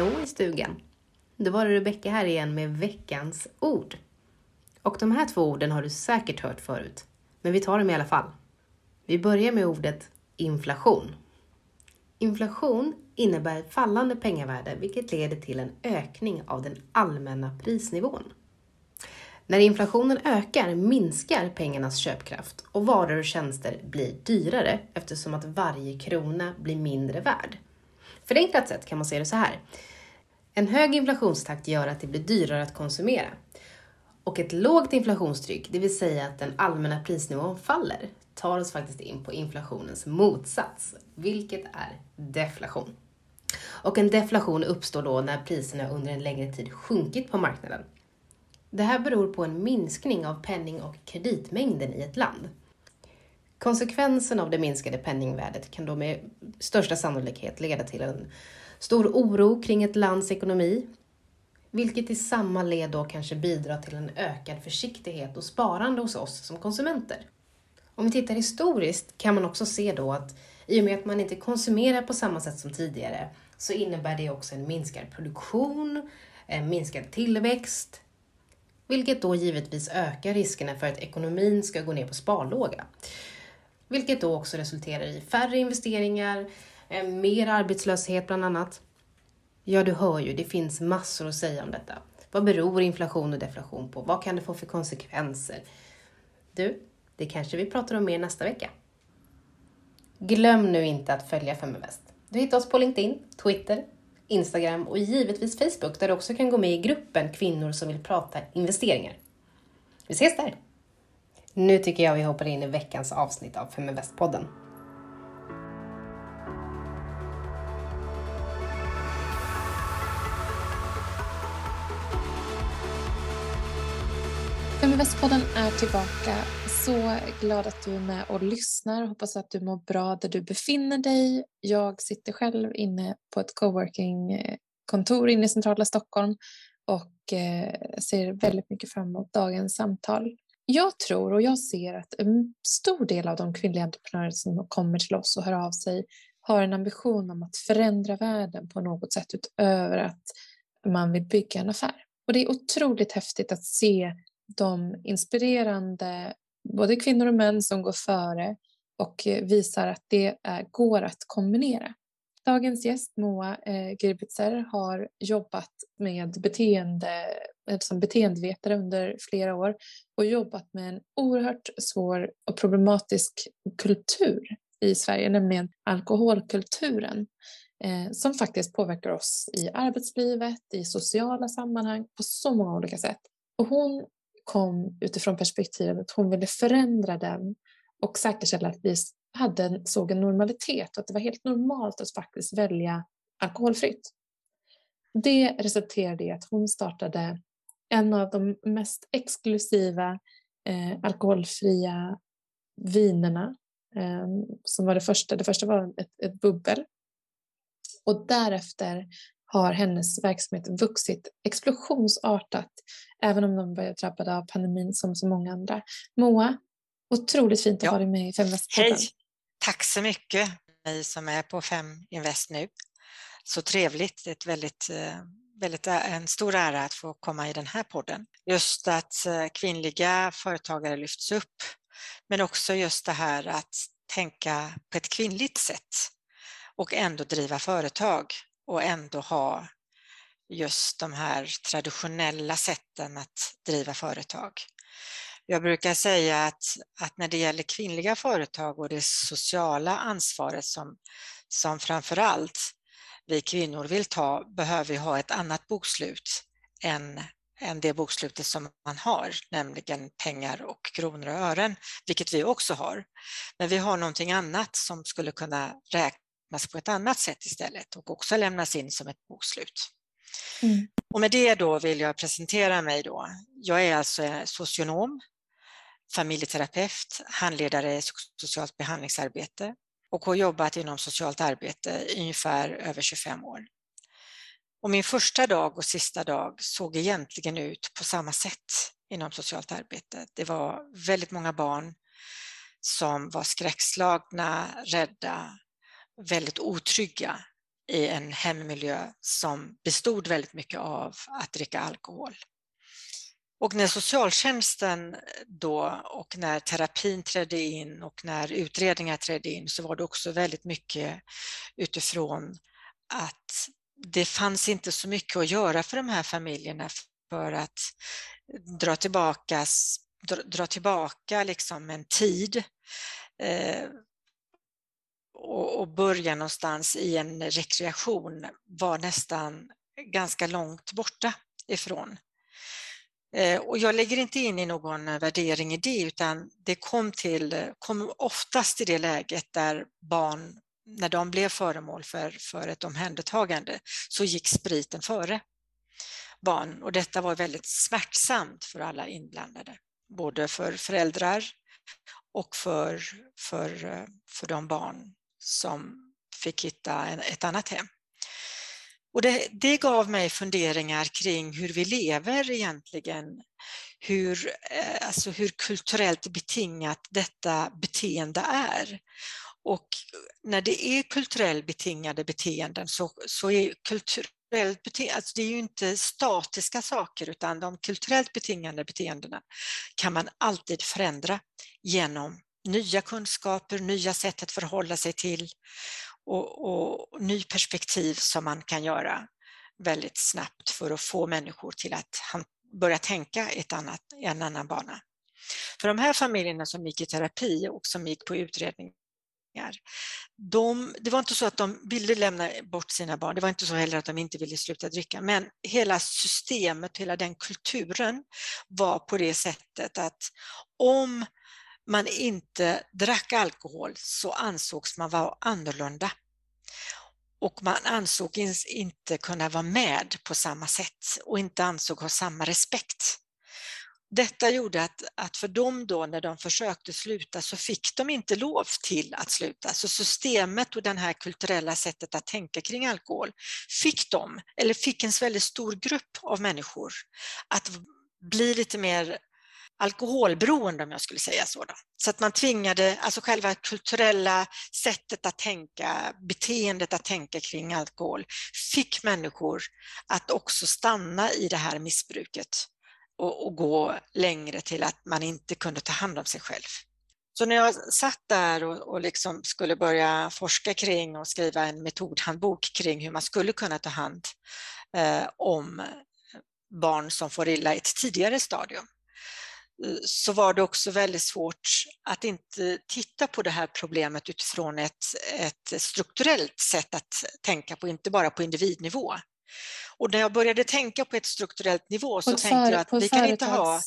hallå i stugan! Då var det Rebecka här igen med veckans ord. Och de här två orden har du säkert hört förut, men vi tar dem i alla fall. Vi börjar med ordet inflation. Inflation innebär fallande pengavärde vilket leder till en ökning av den allmänna prisnivån. När inflationen ökar minskar pengarnas köpkraft och varor och tjänster blir dyrare eftersom att varje krona blir mindre värd. Förenklat sett kan man se det så här. En hög inflationstakt gör att det blir dyrare att konsumera. Och ett lågt inflationstryck, det vill säga att den allmänna prisnivån faller, tar oss faktiskt in på inflationens motsats, vilket är deflation. Och en deflation uppstår då när priserna under en längre tid sjunkit på marknaden. Det här beror på en minskning av penning och kreditmängden i ett land. Konsekvensen av det minskade penningvärdet kan då med största sannolikhet leda till en stor oro kring ett lands ekonomi, vilket i samma led då kanske bidrar till en ökad försiktighet och sparande hos oss som konsumenter. Om vi tittar historiskt kan man också se då att i och med att man inte konsumerar på samma sätt som tidigare så innebär det också en minskad produktion, en minskad tillväxt, vilket då givetvis ökar riskerna för att ekonomin ska gå ner på sparlåga. Vilket då också resulterar i färre investeringar, Eh, mer arbetslöshet bland annat. Ja, du hör ju, det finns massor att säga om detta. Vad beror inflation och deflation på? Vad kan det få för konsekvenser? Du, det kanske vi pratar om mer nästa vecka. Glöm nu inte att följa Feminvest. Du hittar oss på LinkedIn, Twitter, Instagram och givetvis Facebook där du också kan gå med i gruppen kvinnor som vill prata investeringar. Vi ses där! Nu tycker jag vi hoppar in i veckans avsnitt av Feminvest-podden. Feminvest-podden är tillbaka. Så glad att du är med och lyssnar. Hoppas att du mår bra där du befinner dig. Jag sitter själv inne på ett coworking-kontor eh, inne i centrala Stockholm och eh, ser väldigt mycket fram emot dagens samtal. Jag tror och jag ser att en stor del av de kvinnliga entreprenörer som kommer till oss och hör av sig har en ambition om att förändra världen på något sätt utöver att man vill bygga en affär. Och det är otroligt häftigt att se de inspirerande både kvinnor och män som går före och eh, visar att det är, går att kombinera. Dagens gäst Moa eh, Gribitzer har jobbat med beteende, eh, som beteendevetare under flera år och jobbat med en oerhört svår och problematisk kultur i Sverige, nämligen alkoholkulturen som faktiskt påverkar oss i arbetslivet, i sociala sammanhang på så många olika sätt. Och hon kom utifrån perspektivet att hon ville förändra den och säkerställa att vi hade, såg en normalitet och att det var helt normalt att faktiskt välja alkoholfritt. Det resulterade i att hon startade en av de mest exklusiva eh, alkoholfria vinerna eh, som var det första. Det första var ett, ett bubbel och därefter har hennes verksamhet vuxit explosionsartat, även om de var drabbade av pandemin som så många andra. Moa, otroligt fint att ja. ha dig med i Feminvest-podden. Hej! Tack så mycket, ni som är på Fem Invest nu. Så trevligt, ett väldigt, eh, väldigt eh, en stor ära att få komma i den här podden. Just att eh, kvinnliga företagare lyfts upp, men också just det här att tänka på ett kvinnligt sätt och ändå driva företag och ändå ha just de här traditionella sätten att driva företag. Jag brukar säga att, att när det gäller kvinnliga företag och det sociala ansvaret som, som framför allt vi kvinnor vill ta behöver vi ha ett annat bokslut än, än det bokslutet som man har, nämligen pengar och kronor och ören, vilket vi också har. Men vi har någonting annat som skulle kunna räknas räknas på ett annat sätt istället och också lämnas in som ett bokslut. Mm. Och med det då vill jag presentera mig då. Jag är alltså socionom, familjeterapeut, handledare i socialt behandlingsarbete och har jobbat inom socialt arbete i ungefär över 25 år. Och min första dag och sista dag såg egentligen ut på samma sätt inom socialt arbete. Det var väldigt många barn som var skräckslagna, rädda, väldigt otrygga i en hemmiljö som bestod väldigt mycket av att dricka alkohol. Och när socialtjänsten då och när terapin trädde in och när utredningar trädde in så var det också väldigt mycket utifrån att det fanns inte så mycket att göra för de här familjerna för att dra tillbaka, dra, dra tillbaka liksom en tid eh, och, och börja någonstans i en rekreation var nästan ganska långt borta ifrån. Eh, och jag lägger inte in i någon värdering i det utan det kom, till, kom oftast i det läget där barn, när de blev föremål för, för ett omhändertagande, så gick spriten före barn och detta var väldigt smärtsamt för alla inblandade, både för föräldrar och för, för, för de barn som fick hitta ett annat hem. Och det, det, gav mig funderingar kring hur vi lever egentligen, hur, eh, alltså hur kulturellt betingat detta beteende är. Och när det är kulturellt betingade beteenden så, så är kulturellt beteende, alltså det är ju inte statiska saker utan de kulturellt betingade beteendena kan man alltid förändra genom nya kunskaper, nya sätt att förhålla sig till och, och ny perspektiv som man kan göra väldigt snabbt för att få människor till att börja tänka ett annat, en annan bana. För de här familjerna som gick i terapi och som gick på utredningar, de, det var inte så att de ville lämna bort sina barn, det var inte så heller att de inte ville sluta dricka, men hela systemet, hela den kulturen var på det sättet att om man inte drack alkohol så ansågs man vara annorlunda. Och man ansåg inte kunna vara med på samma sätt och inte ansåg ha samma respekt. Detta gjorde att, att för dem då när de försökte sluta så fick de inte lov till att sluta. Så systemet och det här kulturella sättet att tänka kring alkohol fick dem, eller fick en väldigt stor grupp av människor att bli lite mer alkoholberoende om jag skulle säga så. Då. Så att man tvingade, alltså själva kulturella sättet att tänka, beteendet att tänka kring alkohol fick människor att också stanna i det här missbruket och, och gå längre till att man inte kunde ta hand om sig själv. Så när jag satt där och, och liksom skulle börja forska kring och skriva en metodhandbok kring hur man skulle kunna ta hand eh, om barn som får illa i ett tidigare stadium, så var det också väldigt svårt att inte titta på det här problemet utifrån ett, ett strukturellt sätt att tänka på, inte bara på individnivå. Och när jag började tänka på ett strukturellt nivå så tänkte jag att vi kan inte ha...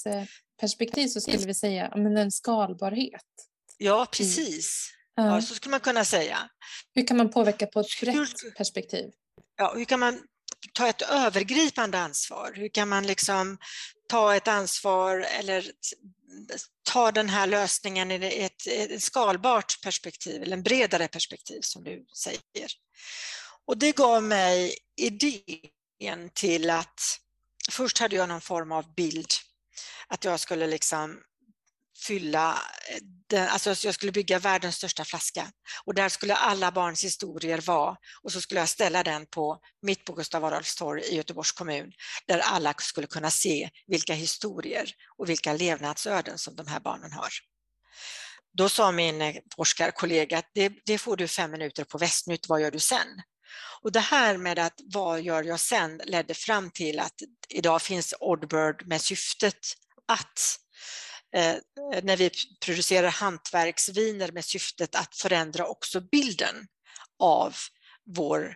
perspektiv så skulle vi säga men en skalbarhet. Ja, precis. Ja, så skulle man kunna säga. Hur kan man påverka på ett brett perspektiv? Ja, hur kan man ta ett övergripande ansvar? Hur kan man liksom ta ett ansvar eller ta den här lösningen i ett, ett skalbart perspektiv eller en bredare perspektiv som du säger. Och det gav mig idén till att först hade jag någon form av bild att jag skulle liksom fylla, eh, den, alltså jag skulle bygga världens största flaska och där skulle alla barns historier vara och så skulle jag ställa den på mitt på Gustav Adolfs torg i Göteborgs kommun där alla skulle kunna se vilka historier och vilka levnadsöden som de här barnen har. Då sa min eh, forskarkollega att det, det får du fem minuter på Västnytt, vad gör du sen? Och det här med att vad gör jag sen ledde fram till att idag finns Oddbird med syftet att Eh, när vi producerar hantverksviner med syftet att förändra också bilden av vår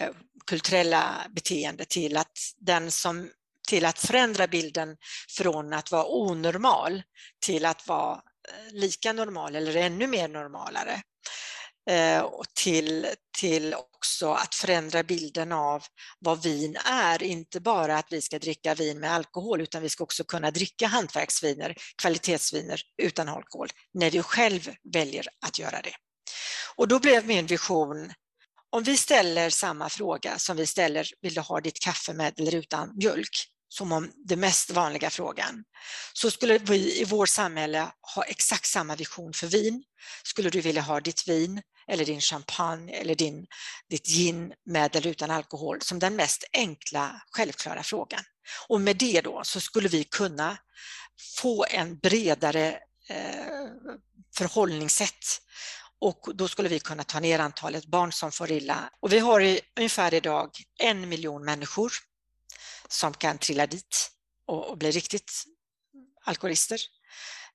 eh, kulturella beteende till att den som till att förändra bilden från att vara onormal till att vara eh, lika normal eller ännu mer normalare. Eh, och till, till också att förändra bilden av vad vin är. Inte bara att vi ska dricka vin med alkohol utan vi ska också kunna dricka hantverksviner, kvalitetsviner utan alkohol när du själv väljer att göra det. Och då blev min vision om vi ställer samma fråga som vi ställer, vill du ha ditt kaffe med eller utan mjölk? som om den mest vanliga frågan, så skulle vi i vårt samhälle ha exakt samma vision för vin. Skulle du vilja ha ditt vin eller din champagne eller din, ditt gin med eller utan alkohol som den mest enkla, självklara frågan. Och med det då så skulle vi kunna få en bredare eh, förhållningssätt och då skulle vi kunna ta ner antalet barn som får illa. Och vi har i, ungefär idag en miljon människor som kan trilla dit och, och bli riktigt alkoholister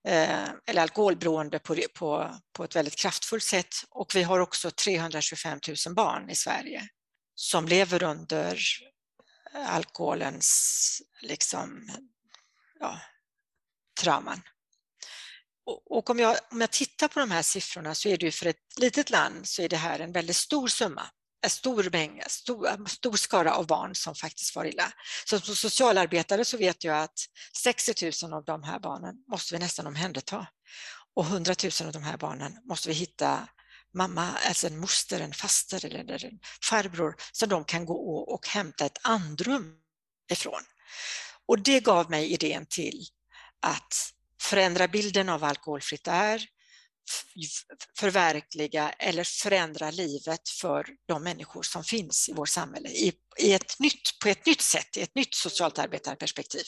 Eh, eller alkoholberoende på, på, på ett väldigt kraftfullt sätt. Och vi har också 325 000 barn i Sverige som lever under alkoholens liksom, ja, trauman. Och, och om, jag, om jag tittar på de här siffrorna så är det ju för ett litet land så är det här en väldigt stor summa en stor mängd, stor, stor skara av barn som faktiskt far illa. Så som socialarbetare så vet jag att 60 000 av de här barnen måste vi nästan omhänderta. Och 100 000 av de här barnen måste vi hitta mamma, alltså en moster, en faster eller en farbror som de kan gå och hämta ett andrum ifrån. Och det gav mig idén till att förändra bilden av vad alkoholfritt är, förverkliga eller förändra livet för de människor som finns i vårt samhälle i, i ett nytt, på ett nytt sätt, i ett nytt socialt arbetarperspektiv.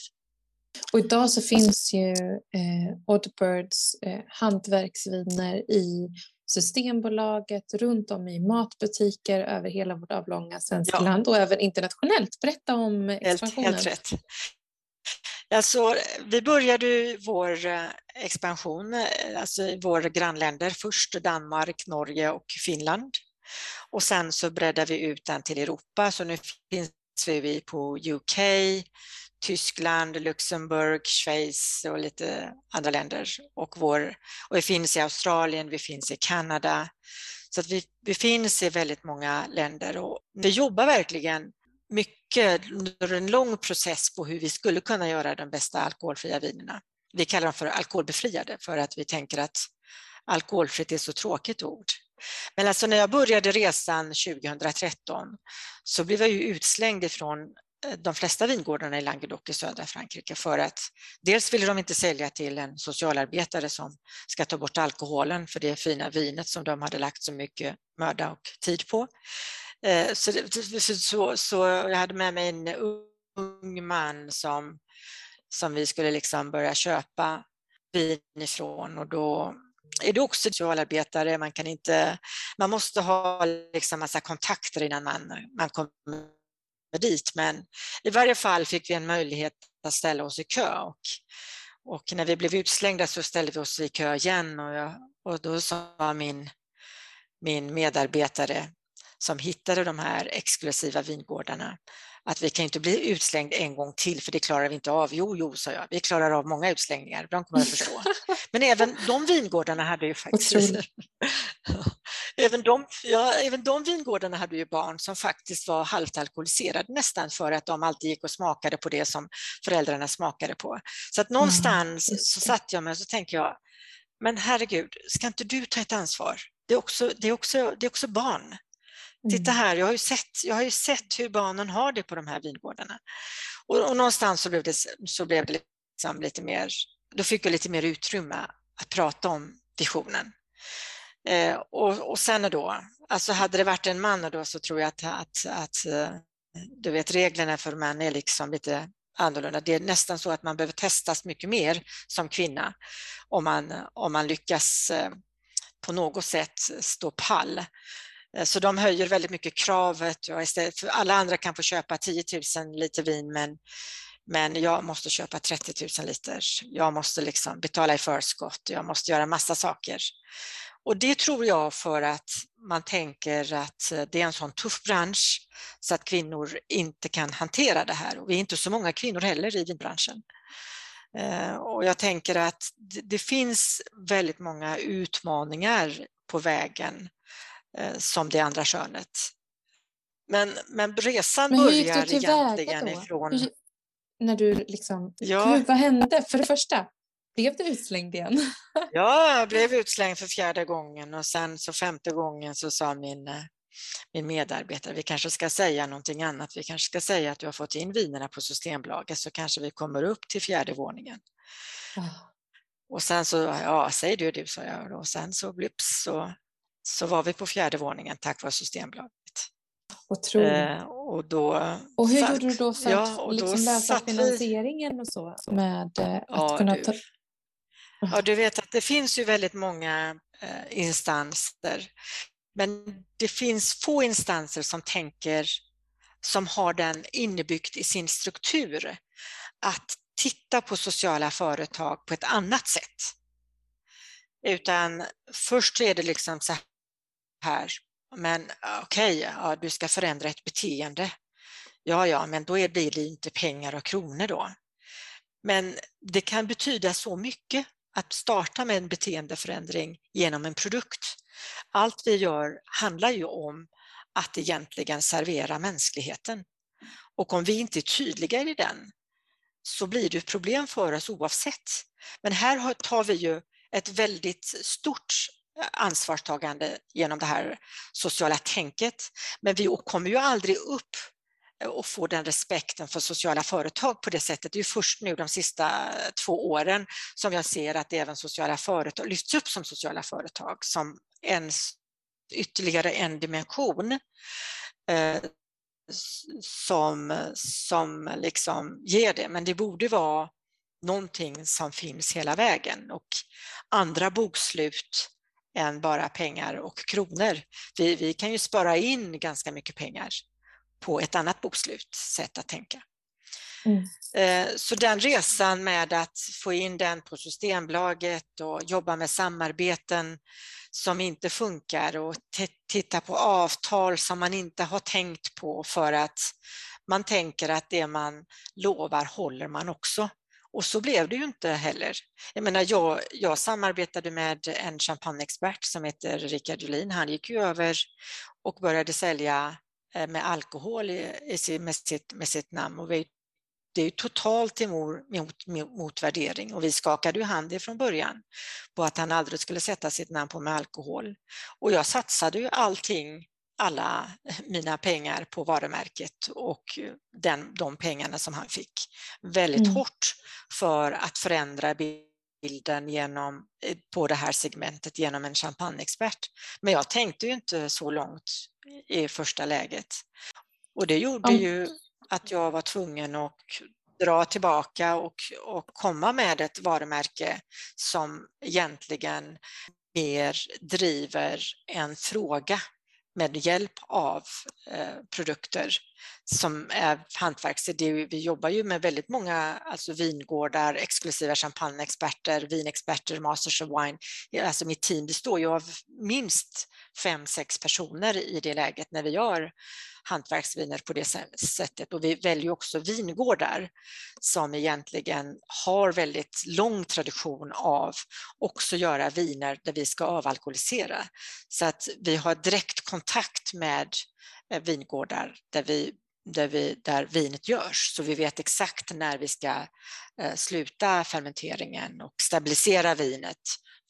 Och idag så finns ju eh, Oddbirds eh, hantverksviner i Systembolaget, runt om i matbutiker över hela vårt avlånga svenska ja. land och även internationellt. Berätta om expansionen. Helt, helt rätt. Alltså, vi började vår eh, expansion eh, alltså i våra grannländer, först Danmark, Norge och Finland. Och sen så breddade vi ut den till Europa, så nu finns vi på UK, Tyskland, Luxemburg, Schweiz och lite andra länder. Och, vår, och vi finns i Australien, vi finns i Kanada. Så att vi, vi finns i väldigt många länder och vi jobbar verkligen mycket under en lång process på hur vi skulle kunna göra de bästa alkoholfria vinerna. Vi kallar dem för alkoholbefriade för att vi tänker att alkoholfritt är så tråkigt ord. Men alltså när jag började resan 2013 så blev jag ju utslängd ifrån eh, de flesta vingårdarna i Languedoc i södra Frankrike för att dels ville de inte sälja till en socialarbetare som ska ta bort alkoholen för det fina vinet som de hade lagt så mycket möda och tid på. Eh, så, så, så jag hade med mig en ung man som, som vi skulle liksom börja köpa vin ifrån. Och då är du också socialarbetare, man, kan inte, man måste ha liksom massa kontakter innan man, man kommer dit. Men i varje fall fick vi en möjlighet att ställa oss i kö. Och, och när vi blev utslängda så ställde vi oss i kö igen. Och, jag, och då sa min, min medarbetare som hittade de här exklusiva vingårdarna att vi kan inte bli utslängd en gång till för det klarar vi inte av. Jo, jo, sa jag, vi klarar av många utslängningar, de kommer att förstå. Men även de vingårdarna hade ju faktiskt även, de, ja, även de vingårdarna hade ju barn som faktiskt var halvt alkoholiserade nästan för att de alltid gick och smakade på det som föräldrarna smakade på. Så att någonstans mm, så satt jag mig och så tänkte jag, men herregud, ska inte du ta ett ansvar? Det är också, det är också, det är också barn. Titta mm. här, jag har ju sett, jag har ju sett hur barnen har det på de här vingårdarna. Och, och någonstans så blev det, så blev det liksom lite mer, då fick jag lite mer utrymme att prata om visionen. Eh, och, och sen då, alltså hade det varit en man då så tror jag att, att, att eh, du vet reglerna för män är liksom lite annorlunda. Det är nästan så att man behöver testas mycket mer som kvinna om man, om man lyckas eh, på något sätt stå pall. Eh, så de höjer väldigt mycket kravet. Ja, istället för alla andra kan få köpa 10 000 liter vin men, men jag måste köpa 30 000 liter. Jag måste liksom betala i förskott. Jag måste göra massa saker. Och det tror jag för att man tänker att eh, det är en sån tuff bransch så att kvinnor inte kan hantera det här. Och vi är inte så många kvinnor heller i vinbranschen. Eh, och jag tänker att det finns väldigt många utmaningar på vägen som det andra könet. Men, men resan men börjar egentligen ifrån... Hur, när du liksom, ja. Gud, vad hände? För det första, blev du utslängd igen? ja, jag blev utslängd för fjärde gången och sen så femte gången så sa min, eh, min medarbetare, vi kanske ska säga någonting annat. Vi kanske ska säga att du har fått in vinerna på Systembolaget så kanske vi kommer upp till fjärde våningen. Oh. Och sen så, ja, säg du det, sa jag och sen så blips så så var vi på fjärde våningen tack vare Systembolaget. Otroligt. Eh, och, då, och hur satt, gjorde du då för att ja, och liksom lösa satt vi- finansieringen och så? Med eh, att Ja, kunna du. ta... Ja, du vet att det finns ju väldigt många eh, instanser, men det finns få instanser som tänker, som har den innebyggt i sin struktur, att titta på sociala företag på ett annat sätt. Utan först är det liksom så här, men eh, okej, ja, du ska förändra ett beteende. Ja, ja, men då blir det inte pengar och kronor då. Men det kan betyda så mycket att starta med en beteendeförändring genom en produkt. Allt vi gör handlar ju om att egentligen servera mänskligheten. Och om vi inte är tydliga i den så blir det ett problem för oss oavsett. Men här tar vi ju ett väldigt stort ansvarstagande genom det här sociala tänket. Men vi kommer ju aldrig upp och få den respekten för sociala företag på det sättet. Det är ju först nu de sista två åren som jag ser att även sociala företag lyfts upp som sociala företag som en, ytterligare en dimension eh, som, som liksom ger det. Men det borde vara någonting som finns hela vägen och andra bokslut än bara pengar och kronor. Vi, vi kan ju spara in ganska mycket pengar på ett annat bokslut, sätt att tänka. Mm. Eh, Så den resan med att få in den på Systembolaget och jobba med samarbeten som inte funkar och titta på avtal som man inte har tänkt på för att man tänker att det man lovar håller man också. Och så blev det ju inte heller. Jag menar, jag, jag samarbetade med en champagneexpert som heter Rickard Julin. Han gick ju över och började sälja eh, med alkohol i, i, med, sitt, med sitt namn. Och vi, det är ju totalt emot, mot, mot värdering och vi skakade ju hand från början på att han aldrig skulle sätta sitt namn på med alkohol. Och jag satsade ju allting, alla mina pengar på varumärket och den, de pengarna som han fick väldigt Mm. hårt för att förändra bilden genom, eh, på det här segmentet genom en champagneexpert. Men jag tänkte ju inte så långt i första läget. Och det gjorde ju att jag var tvungen att dra tillbaka och, och komma med ett varumärke som egentligen mer driver en fråga med hjälp av eh, produkter som är hantverksidé. Vi jobbar ju med väldigt många alltså vingårdar, exklusiva champagneexperter, vinexperter, masters of wine. Alltså mitt team består ju av minst fem, sex personer i det läget när vi gör hantverksviner på det sättet. Och vi väljer också vingårdar som egentligen har väldigt lång tradition av också göra viner där vi ska avalkoholisera. Så att vi har direkt kontakt med Eh, vingårdar där, vi, där, vi, där vinet görs, så vi vet exakt när vi ska eh, sluta fermenteringen och stabilisera vinet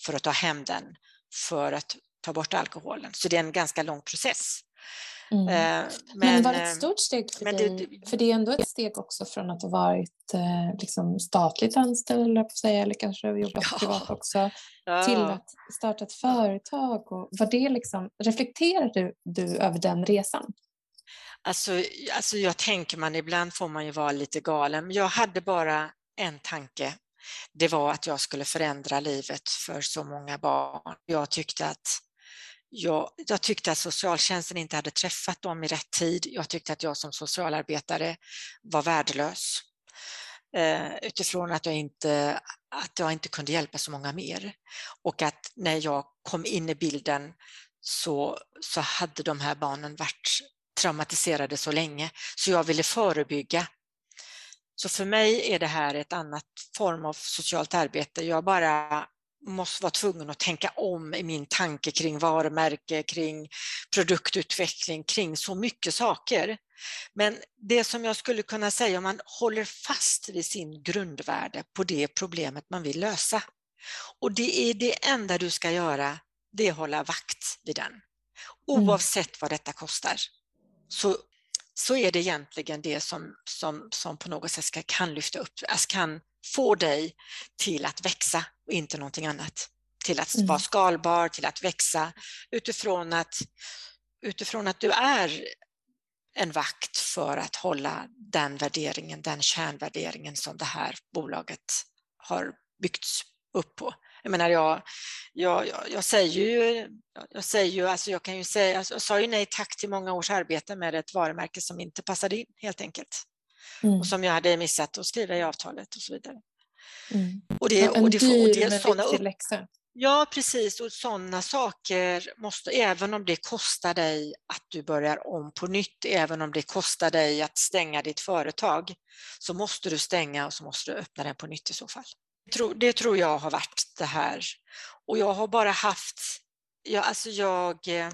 för att ta hem den för att ta bort alkoholen. Så det är en ganska lång process. Mm. Eh, Men, var det eh, ett stort steg för men det- dig? För det är ändå ett steg också från att ha varit eh, liksom statligt anställd, jag på säga, eller kanske jobbat Ja. privat också, ja. till att starta ett företag. Och var det liksom, reflekterar du, du över den resan? Alltså, alltså jag tänker man, ibland får man ju vara lite galen, men jag hade bara en tanke. Det var att jag skulle förändra livet för så många barn. Jag tyckte att, jag, jag tyckte att socialtjänsten inte hade träffat dem i rätt tid. Jag tyckte att jag som socialarbetare var värdelös eh, utifrån att jag, inte, att jag inte kunde hjälpa så många mer. Och att när jag kom in i bilden så, så hade de här barnen varit traumatiserade så länge, så jag ville förebygga. Så för mig är det här ett annat form av socialt arbete. Jag bara måste vara tvungen att tänka om i min tanke kring varumärke, kring produktutveckling, kring så mycket saker. Men det som jag skulle kunna säga om man håller fast vid sin grundvärde på det problemet man vill lösa. Och det är det enda du ska göra, det är att hålla vakt vid den. Oavsett vad detta kostar. Så, så är det egentligen det som, som, som på något sätt ska, kan lyfta upp, alltså kan få dig till att växa och inte någonting annat. till att mm. vara skalbar, till att växa utifrån att, utifrån att du är en vakt för att hålla den värderingen, den kärnvärderingen som det här bolaget har byggts upp på. Jag menar, jag, jag, jag, jag säger ju, jag säger ju, alltså jag kan ju säga, alltså jag sa ju nej tack till många års arbete med ett varumärke som inte passade in helt enkelt. Mm. Och som jag hade missat att skriva i avtalet och så vidare. Mm. Och det, och det, och det, såna, viktig läxa. Ja, precis. Och sådana saker måste, även om det kostar dig att du börjar om på nytt, även om det kostar dig att stänga ditt företag, så måste du stänga och så måste du öppna den på nytt i så fall. Det tror jag har varit det här. Och jag har bara haft, jag, alltså jag, eh,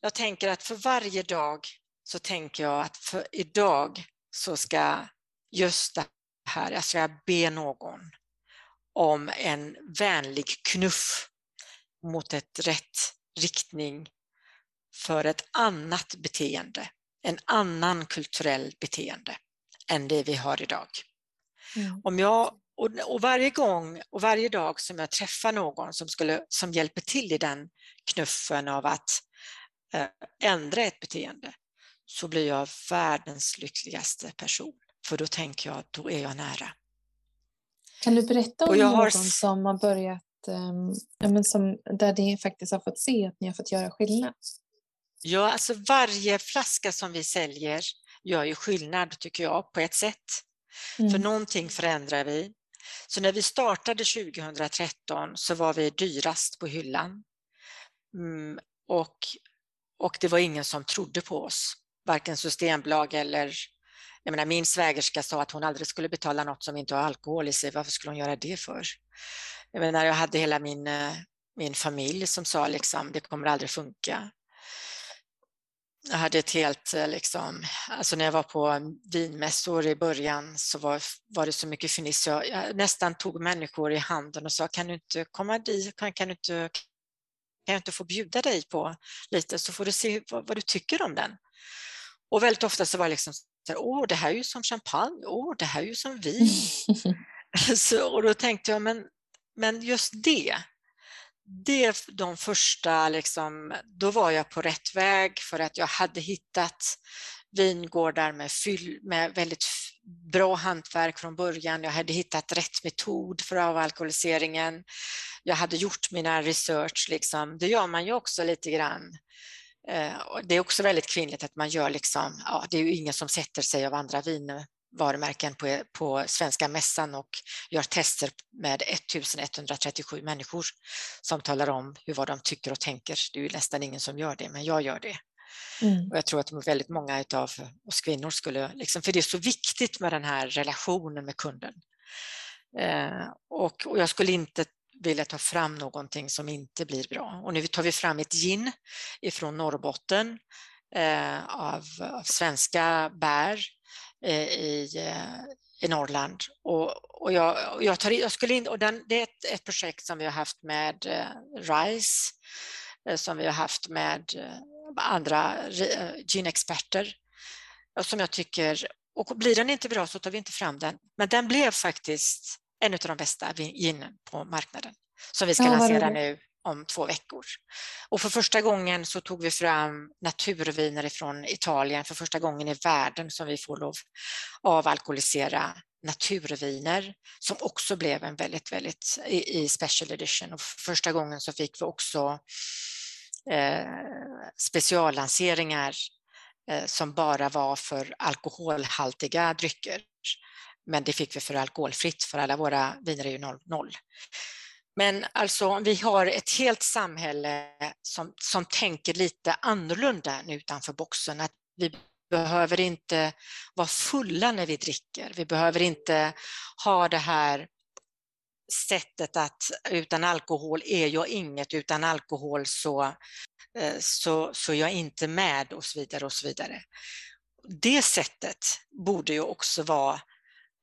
jag tänker att för varje dag så tänker jag att för idag så ska just det här, jag ska be någon om en vänlig knuff mot ett rätt riktning för ett annat beteende, en annan kulturell beteende än det vi har idag. Mm. Om jag, och, varje gång och varje dag som jag träffar någon som, skulle, som hjälper till i den knuffen av att eh, ändra ett beteende så blir jag världens lyckligaste person. För då tänker jag att då är jag nära. Kan du berätta om någon har... som har börjat, um, ja, men som, där ni faktiskt har fått se att ni har fått göra skillnad? Ja, alltså varje flaska som vi säljer gör ju skillnad tycker jag på ett sätt. Mm. För någonting förändrar vi. Så när vi startade 2013 så var vi dyrast på hyllan. Mm, och, och det var ingen som trodde på oss, varken Systembolag eller jag menar, min svägerska sa att hon aldrig skulle betala något som inte har alkohol i sig. Varför skulle hon göra det för? Jag menar, jag hade hela min, eh, min familj som sa liksom, det kommer aldrig funka. Jag hade ett helt, eh, liksom, alltså när jag var på vinmässor i början så var, var det så mycket fniss. Jag, jag nästan tog människor i handen och sa, kan du inte komma dit, kan, kan, du inte, kan jag inte få bjuda dig på lite så får du se vad, vad du tycker om den. Och väldigt ofta så var det liksom åh, det här är ju som champagne, åh, det här är ju som vin. så, och då tänkte jag, men, men just det, det de första, liksom, då var jag på rätt väg för att jag hade hittat vingårdar med, fyll, med väldigt bra hantverk från början. Jag hade hittat rätt metod för avalkoholiseringen. Jag hade gjort mina research. Liksom. Det gör man ju också lite grann det är också väldigt kvinnligt att man gör liksom, ja, det är ju ingen som sätter sig av andra vinvarumärken på, på svenska mässan och gör tester med 1137 människor som talar om hur vad de tycker och tänker. Det är ju nästan ingen som gör det, men jag gör det. Mm. Och jag tror att väldigt många av oss kvinnor skulle, liksom, för det är så viktigt med den här relationen med kunden. Eh, och, och, jag skulle inte vilja ta fram någonting som inte blir bra. Och nu tar vi fram ett gin ifrån Norrbotten eh, av, av, svenska bär eh, i, eh, i Norrland. Och, och, jag, jag, tar, jag skulle in, och den, det är ett, ett, projekt som vi har haft med eh, RISE, eh, som vi har haft med eh, andra eh, ginexperter, som jag tycker, och blir den inte bra så tar vi inte fram den. Men den blev faktiskt en av de bästa ginen på marknaden som vi ska ja, lansera nu om två veckor. Och för första gången så tog vi fram naturviner från Italien, för första gången i världen som vi får lov avalkoholisera naturviner som också blev en väldigt, väldigt i, i special edition. Och för första gången så fick vi också eh, speciallanseringar eh, som bara var för alkoholhaltiga drycker men det fick vi för alkoholfritt för alla våra viner är ju noll. noll. Men alltså vi har ett helt samhälle som, som tänker lite annorlunda utanför boxen. Att vi behöver inte vara fulla när vi dricker. Vi behöver inte ha det här sättet att utan alkohol är jag inget, utan alkohol så, eh, så, så, jag är jag inte med och så vidare och så vidare. Det sättet borde ju också vara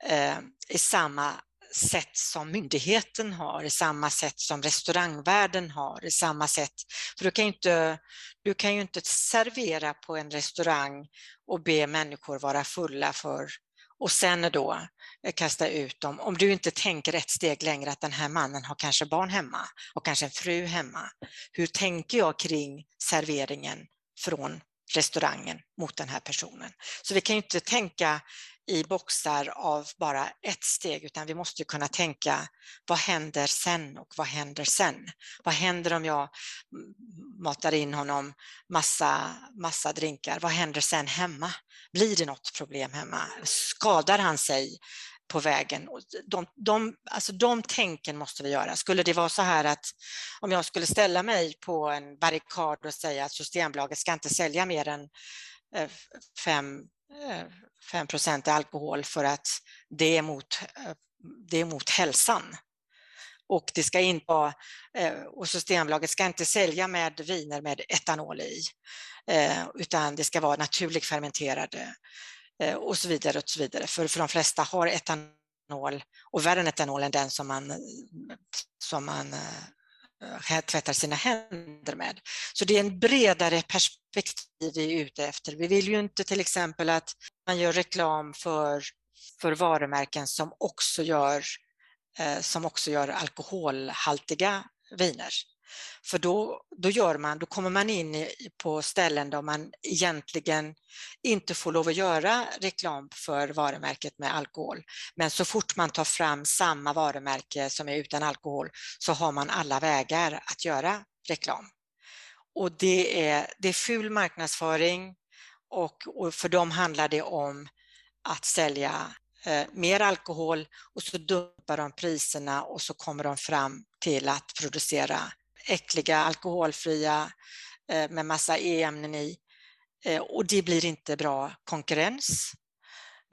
eh, i samma sätt som myndigheten har, i samma sätt som restaurangvärlden har, i samma sätt. För du kan ju inte, du kan ju inte servera på en restaurang och be människor vara fulla för och sen då eh, kasta ut dem. Om du inte tänker ett steg längre att den här mannen har kanske barn hemma och kanske en fru hemma. Hur tänker jag kring serveringen från restaurangen mot den här personen? Så vi kan ju inte tänka i boxar av bara ett steg, utan vi måste kunna tänka vad händer sen och vad händer sen? Vad händer om jag matar in honom massa, massa drinkar? Vad händer sen hemma? Blir det något problem hemma? Skadar han sig på vägen? De, de, alltså de tänken måste vi göra. Skulle det vara så här att om jag skulle ställa mig på en barrikad och säga att Systembolaget ska inte sälja mer än eh, fem eh, 5 eh, alkohol för att det är, mot, eh, det är mot hälsan. Och det ska inte eh, vara, och Systembolaget ska inte sälja med viner med etanol i, eh, utan det ska vara naturligt fermenterade och så vidare. och så vidare. För, för de flesta har etanol, och värre än etanol än den som man, som man Eh, tvättar sina händer med. Så det är en bredare perspektiv vi är ute efter. Vi vill ju inte till exempel att man gör reklam för, för varumärken som också gör, eh, som också gör alkoholhaltiga viner. För då, då, gör man, då kommer man in på ställen där man egentligen inte får lov att göra reklam för varumärket med alkohol. Men så fort man tar fram samma varumärke som är utan alkohol så har man alla vägar att göra reklam. Och det är, det är ful marknadsföring och, och för dem handlar det om att sälja eh, mer alkohol och så dumpar de priserna och så kommer de fram till att producera äckliga alkoholfria eh, med massa E-ämnen i eh, och det blir inte bra konkurrens.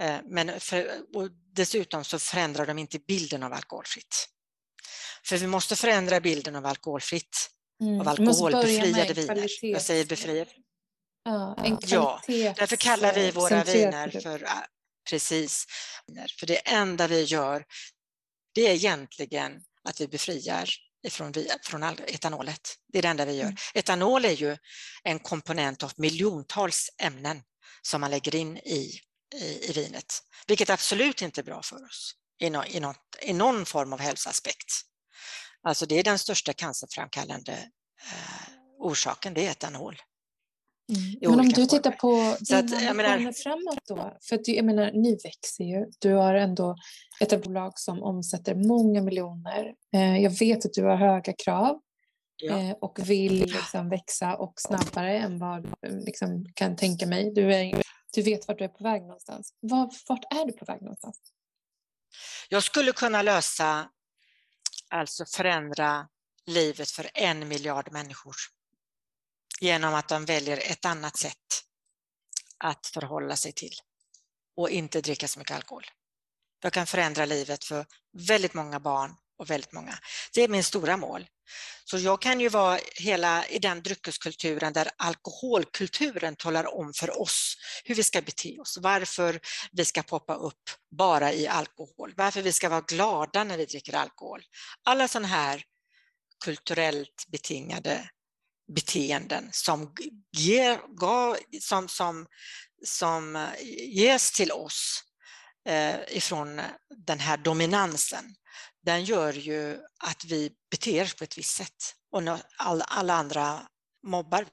Eh, men för, dessutom så förändrar de inte bilden av alkoholfritt. För vi måste förändra bilden av alkoholfritt, mm. av alkoholbefriade viner. Jag säger befriade. Ja, en ja, därför kallar vi våra viner för precis. För det enda vi gör, det är egentligen att vi befriar ifrån, från etanolet. Det är det enda vi gör. Mm. Etanol är ju en komponent av miljontals ämnen som man lägger in i, i, i vinet, vilket absolut inte är bra för oss i, no, i, något, i någon form av hälsoaspekt. Alltså det är den största cancerframkallande eh, orsaken, det är etanol. Mm. Men om du tittar på dina menar... framåt då, för att jag menar, ni växer ju. Du har ändå ett bolag som omsätter många miljoner. Eh, jag vet att du har höga krav ja. Eh, och vill liksom växa och snabbare än vad du liksom kan tänka mig. Du, är, du vet vart du är på väg någonstans. Var, vart är du på väg någonstans? Jag skulle kunna lösa, alltså förändra livet för en miljard människor genom att de väljer ett annat sätt att förhålla sig till och inte dricka så mycket alkohol. Jag kan förändra livet för väldigt många barn och väldigt många. Det är min stora mål. Så jag kan ju vara hela i den dryckeskulturen där alkoholkulturen talar om för oss hur vi ska bete oss, varför vi ska poppa upp bara i alkohol, varför vi ska vara glada när vi dricker alkohol. Alla sådana här kulturellt betingade beteenden som, ger, som, som, som eh, ges till oss eh, ifrån den här dominansen, den gör ju att vi beter oss på ett visst sätt och all, alla andra mobbar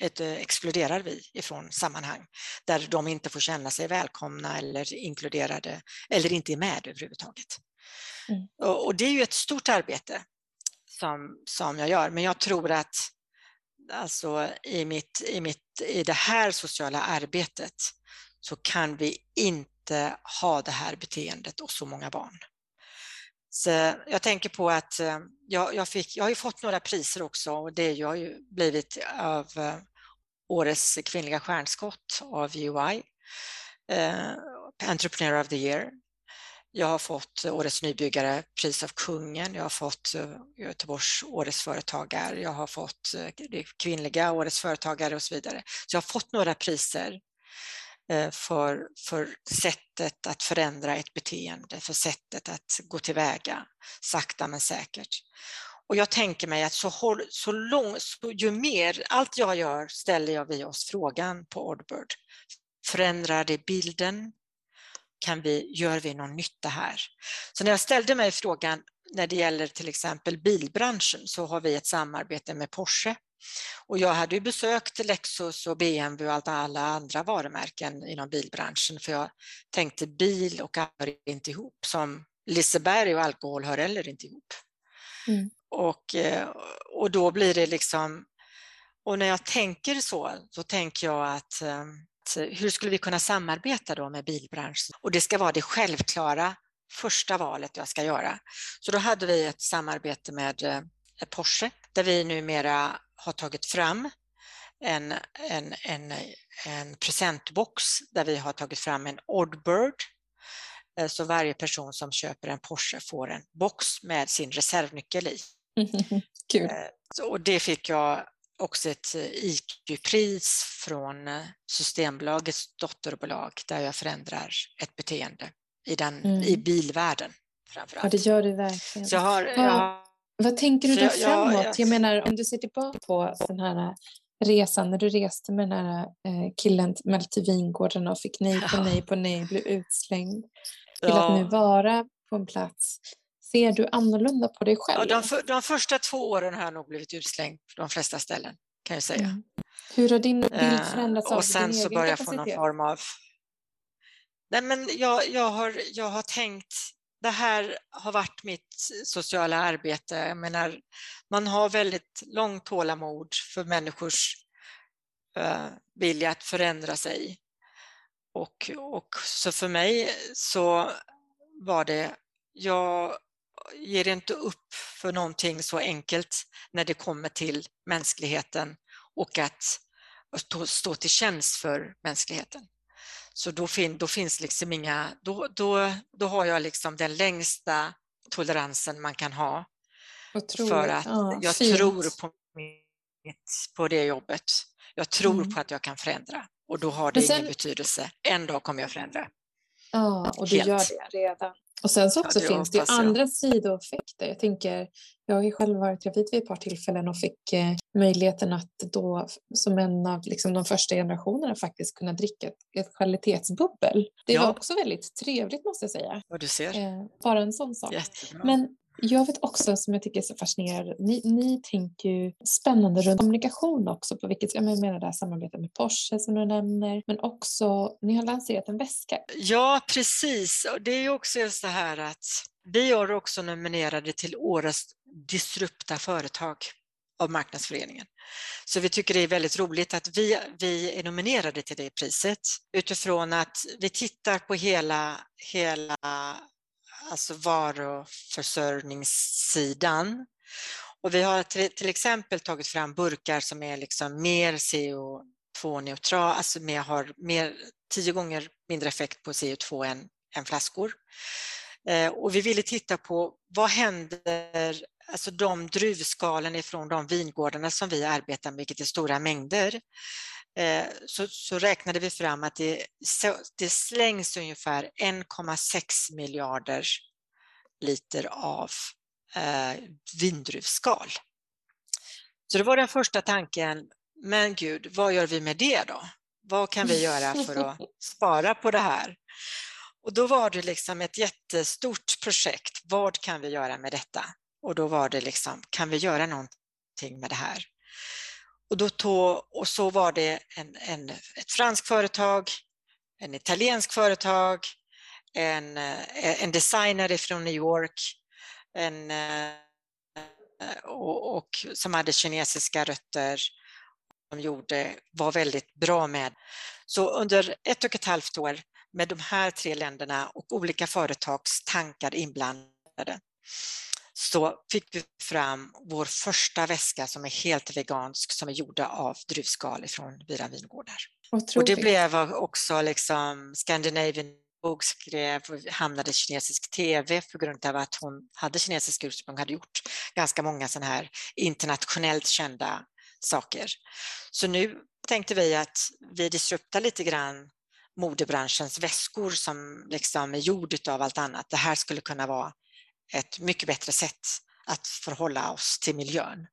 ett, eh, exkluderar vi ifrån sammanhang där de inte får känna sig välkomna eller inkluderade eller inte är med överhuvudtaget. Mm. Och, och det är ju ett stort arbete som, som jag gör. Men jag tror att alltså i, mitt, i, mitt, i det här sociala arbetet så kan vi inte ha det här beteendet och så många barn. Så jag tänker på att eh, jag, jag, fick, jag har ju fått några priser också och det har ju blivit av eh, årets kvinnliga stjärnskott av UI, eh, Entrepreneur of the year jag har fått Årets nybyggare, pris av kungen, jag har fått eh, Göteborgs Årets företagare, jag har fått eh, kvinnliga Årets företagare och så vidare. Så jag har fått några priser eh, för, för sättet att förändra ett beteende, för sättet att gå tillväga sakta men säkert. Och jag tänker mig att så, så långt, så ju mer, allt jag gör ställer jag vid oss frågan på Oddbird. Förändrar det bilden kan vi, gör vi någon nytta här? Så när jag ställde mig frågan när det gäller till exempel bilbranschen så har vi ett samarbete med Porsche och jag hade ju besökt Lexus och BMW och alla andra varumärken inom bilbranschen för jag tänkte bil och hör inte ihop som Liseberg och alkohol hör heller inte ihop. Mm. Och, eh, och då blir det liksom, och när jag tänker så, så tänker jag att eh, hur skulle vi kunna samarbeta då med bilbranschen? Och det ska vara det självklara första valet jag ska göra. Så då hade vi ett samarbete med eh, Porsche där vi numera har tagit fram en, en, en, en presentbox där vi har tagit fram en Oddbird. Eh, så varje person som köper en Porsche får en box med sin reservnyckel i. Kul. Eh, och det fick jag också ett IQ-pris från Systembolagets dotterbolag där jag förändrar ett beteende i, den, mm. i bilvärlden. Framförallt. Ja, det gör du verkligen. Så jag har, jag, vad tänker du där framåt? Jag, jag, jag menar, om du ser tillbaka på den här resan när du reste med den här eh, killen till vingården och fick nej på nej på nej, blev utslängd till ja. att nu vara på en plats. Ser du annorlunda på dig själv? Ja, de, för, de första två åren har jag nog blivit utslängd på de flesta ställen, kan jag säga. Mm. Hur har din bild eh, förändrats uh, Och sen så börjar jag få någon form av... Nej, men jag, jag, har, jag har tänkt det här har varit mitt sociala arbete. Jag menar, man har väldigt långt tålamod för människors uh, vilja att förändra sig. Och, och så för mig så var det, jag ger inte upp för någonting så enkelt när det kommer till mänskligheten och att stå till tjänst för mänskligheten. Så då, fin, då finns liksom inga, då, då, då har jag liksom den längsta toleransen man kan ha. Otroligt. För att ja, jag fint. tror på, mitt, på det jobbet. Jag tror mm. på att jag kan förändra och då har det sen, ingen betydelse. En dag kommer jag förändra. Ja, och du Helt. gör det redan. Och sen så också ja, det finns det andra sidoeffekter. Jag tänker, jag har ju själv varit gravid vid ett par tillfällen och fick eh, möjligheten att då som en av liksom, de första generationerna faktiskt kunna dricka ett, ett kvalitetsbubbel. Det ja. var också väldigt trevligt måste jag säga. Vad du ser. Eh, bara en sån sak. Men jag vet också som jag tycker är så fascinerande, ni, ni tänker ju spännande runt kommunikation också, på vilket, jag menar det här samarbetet med Porsche som du nämner, men också, ni har lanserat en väska. Ja, precis, och det är ju också så här att vi är också nominerade till årets disrupta företag av Marknadsföreningen. Så vi tycker det är väldigt roligt att vi, vi är nominerade till det priset utifrån att vi tittar på hela, hela alltså varuförsörjningssidan. Och vi har till, exempel tagit fram burkar som är liksom mer CO2-neutrala, alltså mer, har mer, tio gånger mindre effekt på CO2 än, än flaskor. Eh, och vi ville titta på vad händer, alltså de druvskalen ifrån de vingårdarna som vi arbetar med, vilket är stora mängder. Eh, så, så räknade vi fram att det, det slängs ungefär 1,6 miljarder liter av eh, vindruvsskal. Så det var den första tanken, men gud, vad gör vi med det då? Vad kan vi göra för att spara på det här? Och då var det liksom ett jättestort projekt. Vad kan vi göra med detta? Och då var det liksom, kan vi göra någonting med det här? Och, då tog, och så var det en, en, ett franskt företag, en italiensk företag, en, eh, en designer från New York en, eh, och, och, som hade kinesiska rötter De gjorde, var väldigt bra med. Så under ett och ett halvt år med de här tre länderna och olika företags tankar inblandade så fick vi fram vår första väska som är helt vegansk som är gjorda av druvskal från Vira vingårdar. Och det blev också liksom Scandinavian Bok skrev och hamnade i kinesisk tv på grund av att hon hade kinesisk ursprung, hade gjort ganska många sådana här internationellt kända saker. Så nu tänkte vi att vi disruptar lite grann modebranschens väskor som liksom är gjord av allt annat. Det här skulle kunna vara ett mycket bättre sätt att förhålla oss till miljön.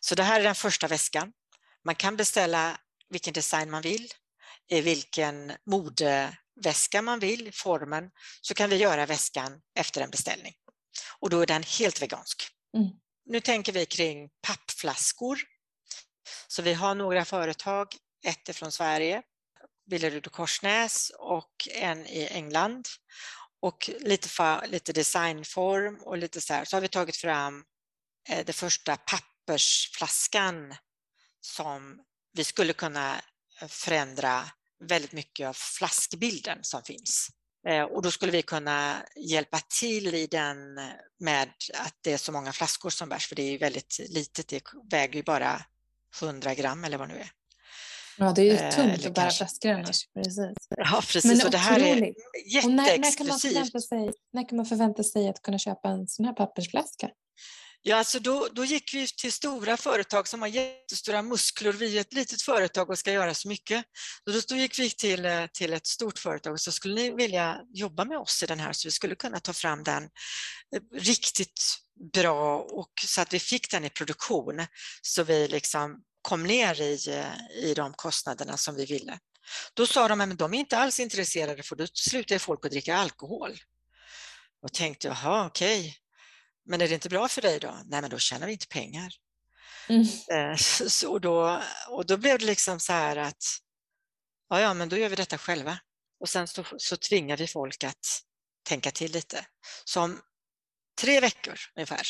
Så det här är den första väskan. Man kan beställa vilken design man vill, i vilken mode väska man vill, formen, så kan vi göra väskan efter en beställning. Och då är den helt vegansk. Mm. Nu tänker vi kring pappflaskor. Så vi har några företag, ett från Sverige, Billerud och Korsnäs och en i England. Och lite, lite designform och lite så här, så har vi tagit fram eh, den första pappersflaskan som vi skulle kunna eh, förändra väldigt mycket av flaskbilden som finns. Eh, och då skulle vi kunna hjälpa till i den eh, med att det är så många flaskor som bärs, för det är väldigt litet, det väger ju bara 100 gram eller vad det nu är. Ja, det är ju Eh, tungt eller att bära annars. Precis. Ja, precis. Men och det här är otroligt. Och när, när, kan man jätteexklusivt. förvänta sig, när kan man förvänta sig att kunna köpa en sån här pappersflaska? Ja, alltså då, då gick vi till stora företag som har jättestora muskler. Vi är ett litet företag och ska göra så mycket. Då, då gick vi till, eh, till ett stort företag och så skulle ni vilja jobba med oss i den här så vi skulle kunna ta fram den eh, riktigt bra och så att vi fick den i produktion så vi liksom kom ner i, eh, i de kostnaderna som vi ville. Då sa de att de är inte alls intresserade för då slutar folk att dricka alkohol. Och tänkte, jaha okej, men är det inte bra för dig då? Nej, men då tjänar vi inte pengar. Mm. Eh, så- då, och då blev det liksom så här att, ja, ja, men då gör vi detta själva. Och sen så, så tvingar vi folk att tänka till lite. Så om tre veckor ungefär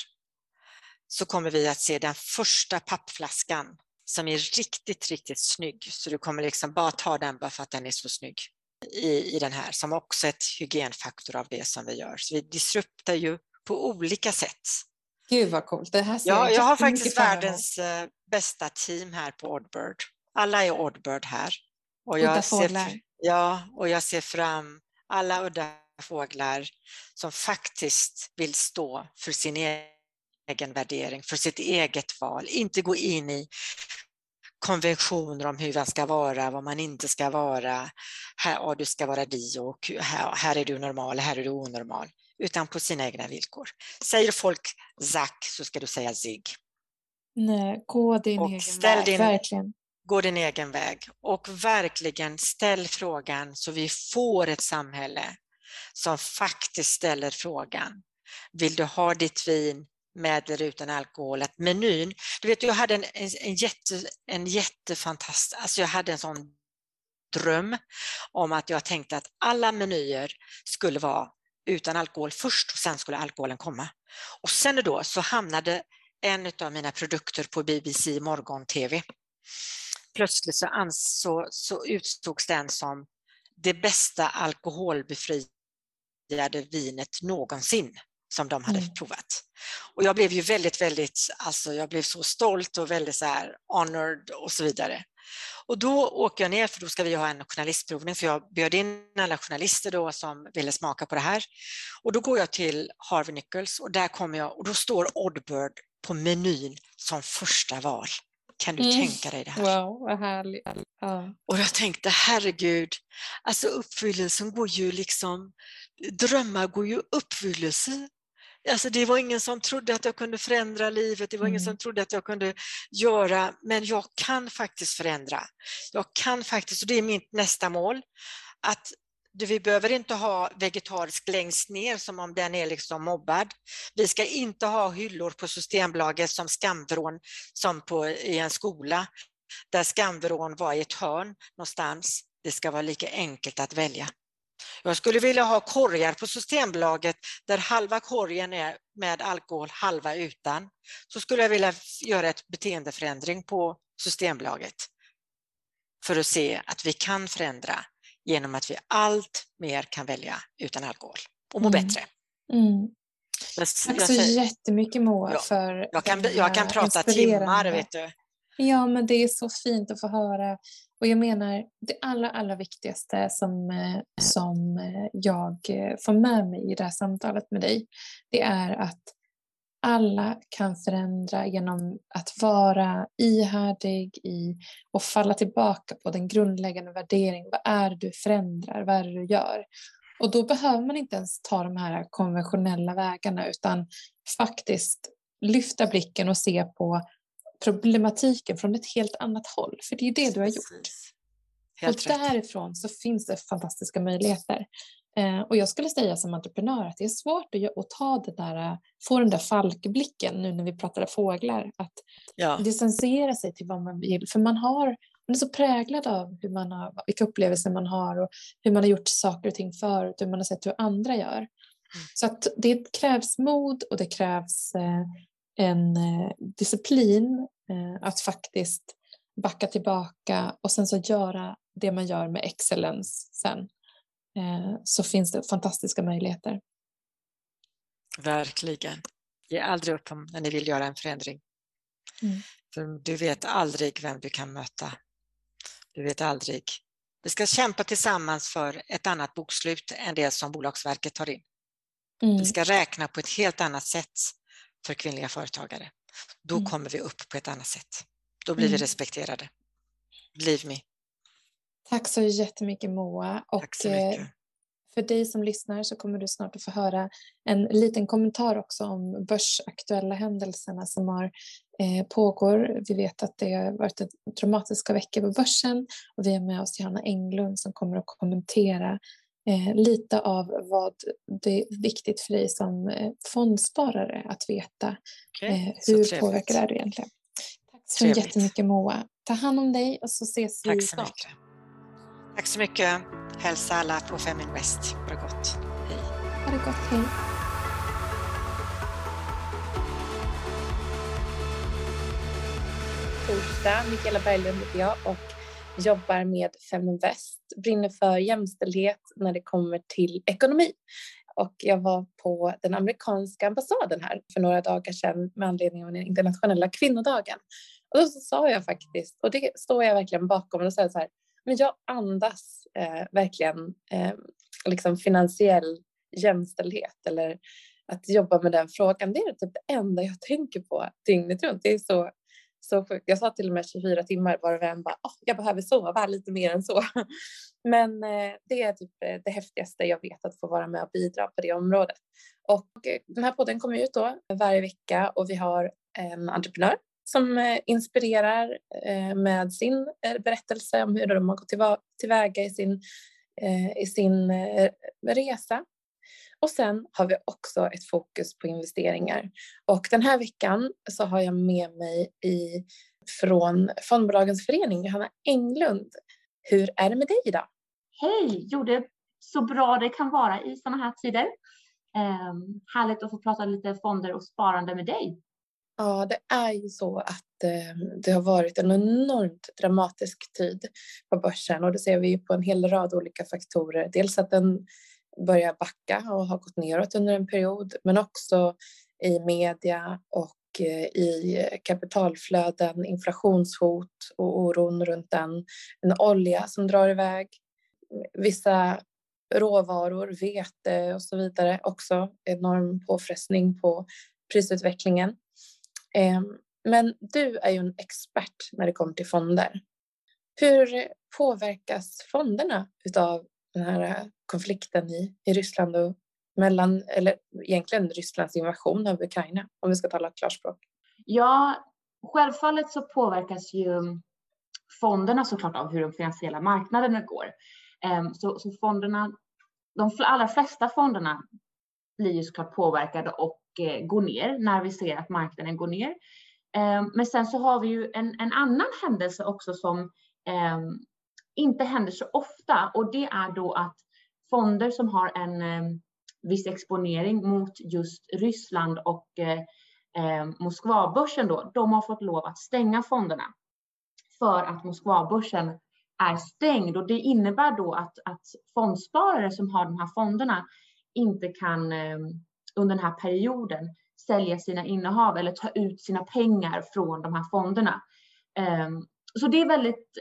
så kommer vi att se den första pappflaskan som är riktigt, riktigt snygg. Så du kommer liksom bara ta den bara för att den är så snygg i, i den här, som också är ett hygienfaktor av det som vi gör. Så vi disruptar ju på olika sätt. Gud vad coolt. Det här ser Ja, jag har faktiskt världens eh, bästa team här på Oddbird. Alla är Oddbird här. Och Udda jag ser, fåglar. ja, och jag ser fram alla udda fåglar som faktiskt vill stå för sin egen värdering, för sitt eget val, inte gå in i konventioner om hur man ska vara, vad man inte ska vara. Här, ja, du ska vara di och här, här är du normal, här är du onormal. Utan på sina egna villkor. Säger folk Zack så ska du säga Zig. Nej, gå din Och egen väg, din- verkligen. Gå din egen väg och verkligen ställ frågan så vi får ett samhälle som faktiskt ställer frågan. Vill du ha ditt vin med eller utan alkohol? Att menyn, du vet jag hade en, en, en, jätte, en jättefantastisk, alltså jag hade en sån dröm om att jag tänkte att alla menyer skulle vara utan alkohol först och sen skulle alkoholen komma. Och sen då så hamnade en av mina produkter på BBC morgon-tv. Plötsligt så, ans, så, så utsågs den som det bästa alkoholbefriade vinet någonsin som de hade Mm. provat. Och jag blev ju väldigt, väldigt, alltså jag blev så stolt och väldigt så här honored och så vidare. Och då åker jag ner, för då ska vi ha en journalistprovning, för jag bjöd in alla journalister då som ville smaka på det här. Och då går jag till Harvey Nichols och där kommer jag och då står Oddbird på menyn som första val. Kan du Mm. tänka dig det här? Wow, vad härligt. Ja. Och jag tänkte, herregud, alltså uppfyllelsen går ju liksom, drömmar går ju uppfyllelse. Alltså det var ingen som trodde att jag kunde förändra livet, det var ingen Mm. som trodde att jag kunde göra, men jag kan faktiskt förändra. Jag kan faktiskt, och det är mitt nästa mål, att du, vi behöver inte ha vegetarisk längst ner som om den är liksom mobbad. Vi ska inte ha hyllor på Systembolaget som skamvrån som på, i en skola där skamvrån var i ett hörn någonstans. Det ska vara lika enkelt att välja. Jag skulle vilja ha korgar på Systembolaget där halva korgen är med alkohol, halva utan. Så skulle jag vilja göra ett beteendeförändring på Systembolaget för att se att vi kan förändra genom att vi allt mer kan välja utan alkohol och må Mm. bättre. Mm. Jag, Tack så jättemycket Moa Ja, för jag, kan, jag kan prata timmar, vet du. Ja, men det är så fint att få höra. Och jag menar, det allra, allra viktigaste som, eh, som eh, jag eh, får med mig i det här samtalet med dig, det är att alla kan förändra genom att vara ihärdig i och falla tillbaka på den grundläggande värderingen. Vad är det du förändrar? Vad är det du gör? Och då behöver man inte ens ta de här konventionella vägarna utan faktiskt lyfta blicken och se på problematiken från ett helt annat håll. För det är det du har gjort. Helt och därifrån så finns det fantastiska möjligheter. Eh, och jag skulle säga som entreprenör att det är svårt att, att ta det där, få den där falkblicken nu när vi pratar fåglar, att ja. distansera sig till vad man vill. För man, har, man är så präglad av hur man har, vilka upplevelser man har och hur man har gjort saker och ting förut, hur man har sett hur andra gör. Mm. Så att det krävs mod och det krävs eh, en eh, disciplin att faktiskt backa tillbaka och sen så göra det man gör med excellence sen eh, så finns det fantastiska möjligheter. Verkligen. Ge aldrig upp när ni vill göra en förändring. Mm. För du vet aldrig vem du kan möta. Du vet aldrig. Vi ska kämpa tillsammans för ett annat bokslut än det som Bolagsverket tar in. Mm. Vi ska räkna på ett helt annat sätt för kvinnliga företagare. Då mm. kommer vi upp på ett annat sätt. Då blir vi mm. respekterade. Believe me. Tack så jättemycket Moa. Och Tack så mycket. Eh, för dig som lyssnar så kommer du snart att få höra en liten kommentar också om börsaktuella händelserna som har, eh, pågår. Vi vet att det har varit dramatiska veckor på börsen och vi har med oss Johanna Englund som kommer att kommentera eh, lite av vad det är viktigt för dig som eh, fondsparare att veta. Okay. Eh, hur påverkar det egentligen? Tack så Trevligt. jättemycket Moa. Ta hand om dig och så ses Tack vi snart. Mycket. Tack så mycket. Hälsa alla på Feminvest. Ha det gott. Hej. Ha det gott. Hej. Torsdag, Mikaela Berglund heter jag och jobbar med Feminvest. Brinner för jämställdhet när det kommer till ekonomi. Och jag var på den amerikanska ambassaden här för några dagar sedan med anledning av den internationella kvinnodagen. Och då sa jag faktiskt, och det står jag verkligen bakom, och då sa jag så här, men jag andas eh, verkligen eh, liksom finansiell jämställdhet eller att jobba med den frågan. Det är typ det enda jag tänker på dygnet runt. Det är så, så sjukt. Jag sa till och med 24 timmar var och en bara, oh, jag behöver sova lite mer än så. Men eh, det är typ eh, det häftigaste jag vet att få vara med och bidra på det området. Och eh, den här podden kommer ut då varje vecka och vi har en entreprenör som inspirerar med sin berättelse om hur de har gått tillväga i sin, i sin resa. Och sen har vi också ett fokus på investeringar. Och den här veckan så har jag med mig i, från Fondbolagens förening, Johanna Englund. Hur är det med dig idag? Hej! Jo, det är så bra det kan vara i sådana här tider. Eh, härligt att få prata lite fonder och sparande med dig. Ja, det är ju så att eh, det har varit en enormt dramatisk tid på börsen och det ser vi på en hel rad olika faktorer. Dels att den börjar backa och har gått neråt under en period, men också i media och eh, i kapitalflöden, inflationshot och oron runt den. En olja som drar iväg. Vissa råvaror, vete och så vidare också enorm påfrestning på prisutvecklingen. Ehm, men du är ju en expert när det kommer till fonder. Hur påverkas fonderna av den här eh, konflikten i, i Ryssland och mellan, eller egentligen Rysslands invasion av Ukraina, om vi ska tala klarspråk? Ja, självfallet så påverkas ju fonderna såklart av hur de finansiella marknaderna går. Ehm, så, så fonderna, de allra flesta fonderna blir ju såklart påverkade och eh, går ner när vi ser att marknaden går ner. Ehm, men sen så har vi ju en, en annan händelse också som ehm, inte händer så ofta och det är då att fonder som har en eh, viss exponering mot just Ryssland och eh, eh, Moskvabörsen då, de har fått lov att stänga fonderna för att Moskvabörsen är stängd och det innebär då att, att fondsparare som har de här fonderna inte kan eh, under den här perioden sälja sina innehav eller ta ut sina pengar från de här fonderna. Eh, så det är väldigt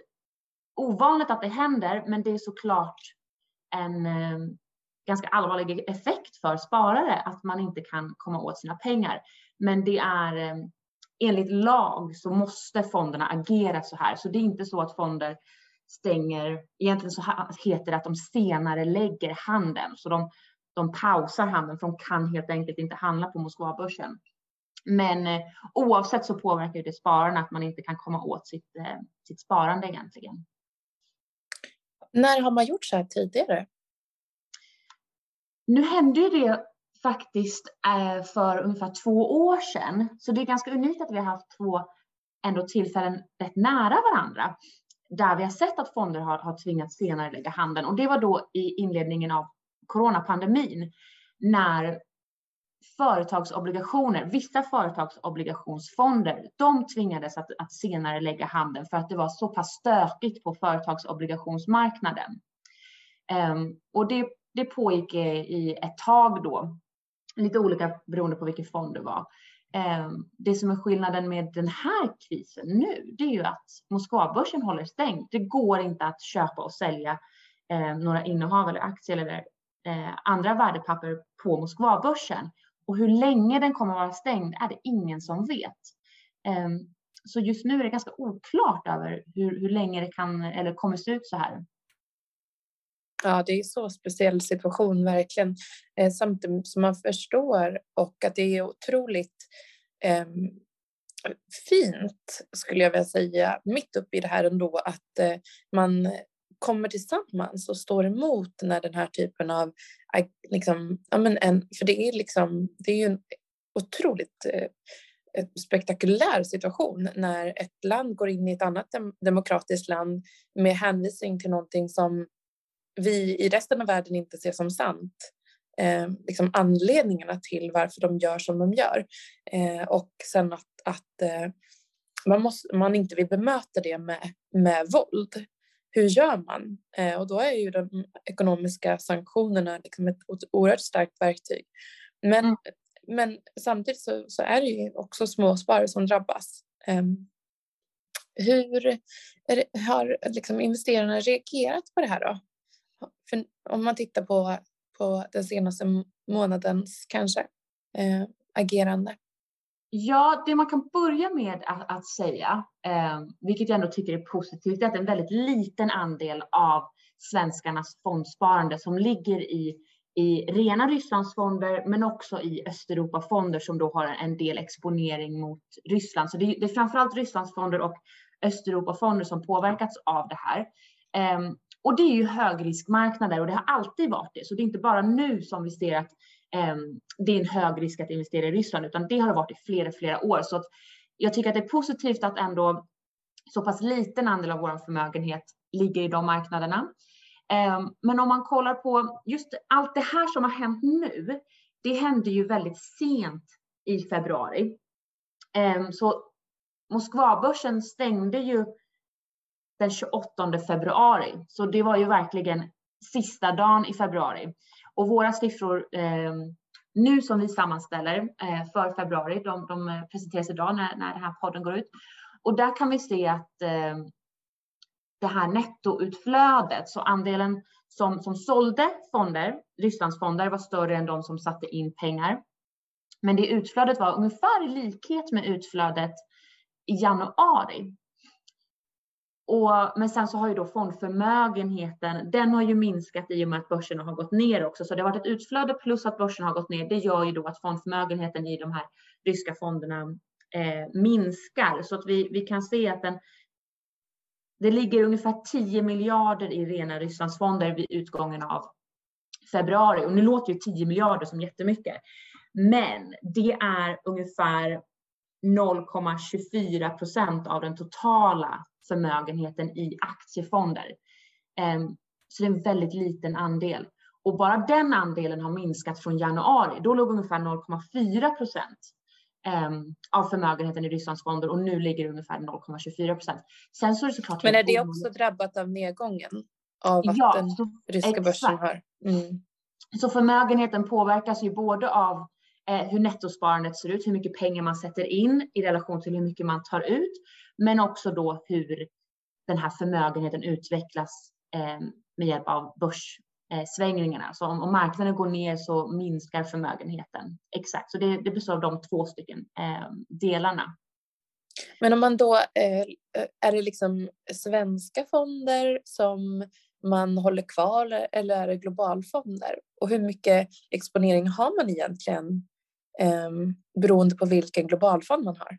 ovanligt att det händer, men det är såklart en eh, ganska allvarlig effekt för sparare att man inte kan komma åt sina pengar. Men det är eh, enligt lag så måste fonderna agera så här, så det är inte så att fonder stänger, egentligen så heter det att de senare lägger handeln, så de de pausar handeln för de kan helt enkelt inte handla på Moskvabörsen. Men eh, oavsett så påverkar det spararna att man inte kan komma åt sitt, eh, sitt sparande egentligen. När har man gjort så här tidigare? Nu hände det faktiskt eh, för ungefär två år sedan, så det är ganska unikt att vi har haft två ändå tillfällen rätt nära varandra där vi har sett att fonder har, har tvingats senare lägga handeln och det var då i inledningen av coronapandemin när företagsobligationer, vissa företagsobligationsfonder, de tvingades att, att senare lägga handeln för att det var så pass stökigt på företagsobligationsmarknaden. Um, och det, det pågick i ett tag då, lite olika beroende på vilken fond det var. Um, det som är skillnaden med den här krisen nu, det är ju att Moskvabörsen håller stängt. Det går inte att köpa och sälja um, några innehav eller aktier eller eh, andra värdepapper på Moskvabörsen. Och hur länge den kommer att vara stängd är det ingen som vet. Ehm, så just nu är det ganska oklart över hur, hur länge det kan eller kommer se ut så här. Ja, det är så speciell situation verkligen. Eh, Samtidigt som man förstår och att det är otroligt eh, fint skulle jag vilja säga mitt uppe i det här ändå att eh, man kommer tillsammans och står emot när den här typen av, liksom, ja men en, för det är liksom, det är ju en otroligt eh, spektakulär situation när ett land går in i ett annat dem demokratiskt land med hänvisning till någonting som vi i resten av världen inte ser som sant. Eh, liksom anledningarna till varför de gör som de gör. Eh, och sen att, att eh, man, måste, man inte vill bemöta det med, med våld hur gör man? Eh, och då är ju de ekonomiska sanktionerna liksom ett oerhört starkt verktyg. Men, mm. men samtidigt så, så, är det ju också småsparare som drabbas. Eh, hur det, har liksom investerarna reagerat på det här då? För om man tittar på, på den senaste månadens kanske eh, agerande. Ja, det man kan börja med att, att säga, eh, vilket jag ändå tycker är positivt, är att en väldigt liten andel av svenskarnas fondsparande som ligger i, i rena Rysslandsfonder, men också i Östeuropafonder som då har en del exponering mot Ryssland. Så det, det är framförallt Rysslandsfonder och Östeuropafonder som påverkats av det här. Eh, och det är ju högriskmarknader och det har alltid varit det. Så det är inte bara nu som vi ser att Ehm, det är en hög risk att investera i Ryssland, utan det har det varit i flera, flera år. Så jag tycker att det är positivt att ändå så pass liten andel av vår förmögenhet ligger i de marknaderna. Ehm, men om man kollar på just allt det här som har hänt nu, det hände ju väldigt sent i februari. Ehm, så Moskvabörsen stängde ju den 28 februari, så det var ju verkligen sista dagen i februari. Och våra siffror eh, nu som vi sammanställer eh, för februari, de, de eh, presenteras idag när, när den här podden går ut. Och där kan vi se att eh, det här nettoutflödet, så andelen som, som sålde fonder, Rysslandsfonder, var större än de som satte in pengar. Men det utflödet var ungefär i likhet med utflödet i januari. Och, men sen så har ju då fondförmögenheten, den har ju minskat i och med att börserna har gått ner också. Så det har varit ett utflöde plus att börsen har gått ner. Det gör ju då att fondförmögenheten i de här ryska fonderna eh, minskar. Så att vi, vi kan se att den, det ligger ungefär 10 miljarder i rena Rysslandsfonder vid utgången av februari. Och nu låter ju 10 miljarder som jättemycket. Men det är ungefär 0,24 procent av den totala förmögenheten i aktiefonder. Ehm, så det är en väldigt liten andel. Och bara den andelen har minskat från januari. Då låg ungefär 0,4 procent ehm, av förmögenheten i Rysslandsfonder och nu ligger det ungefär 0,24 procent. Sen så är det såklart. Men är det också drabbat av nedgången? Av att ja, den ryska exakt. börsen har? Mm. Så förmögenheten påverkas ju både av eh, hur nettosparandet ser ut, hur mycket pengar man sätter in i relation till hur mycket man tar ut, men också då hur den här förmögenheten utvecklas eh, med hjälp av börssvängningarna. Så om, om, marknaden går ner så minskar förmögenheten. Exakt, så det, det består av de två stycken eh, delarna. Men om man då, eh, är det liksom svenska fonder som man håller kvar eller är det globalfonder? Och hur mycket exponering har man egentligen eh, beroende på vilken globalfond man har?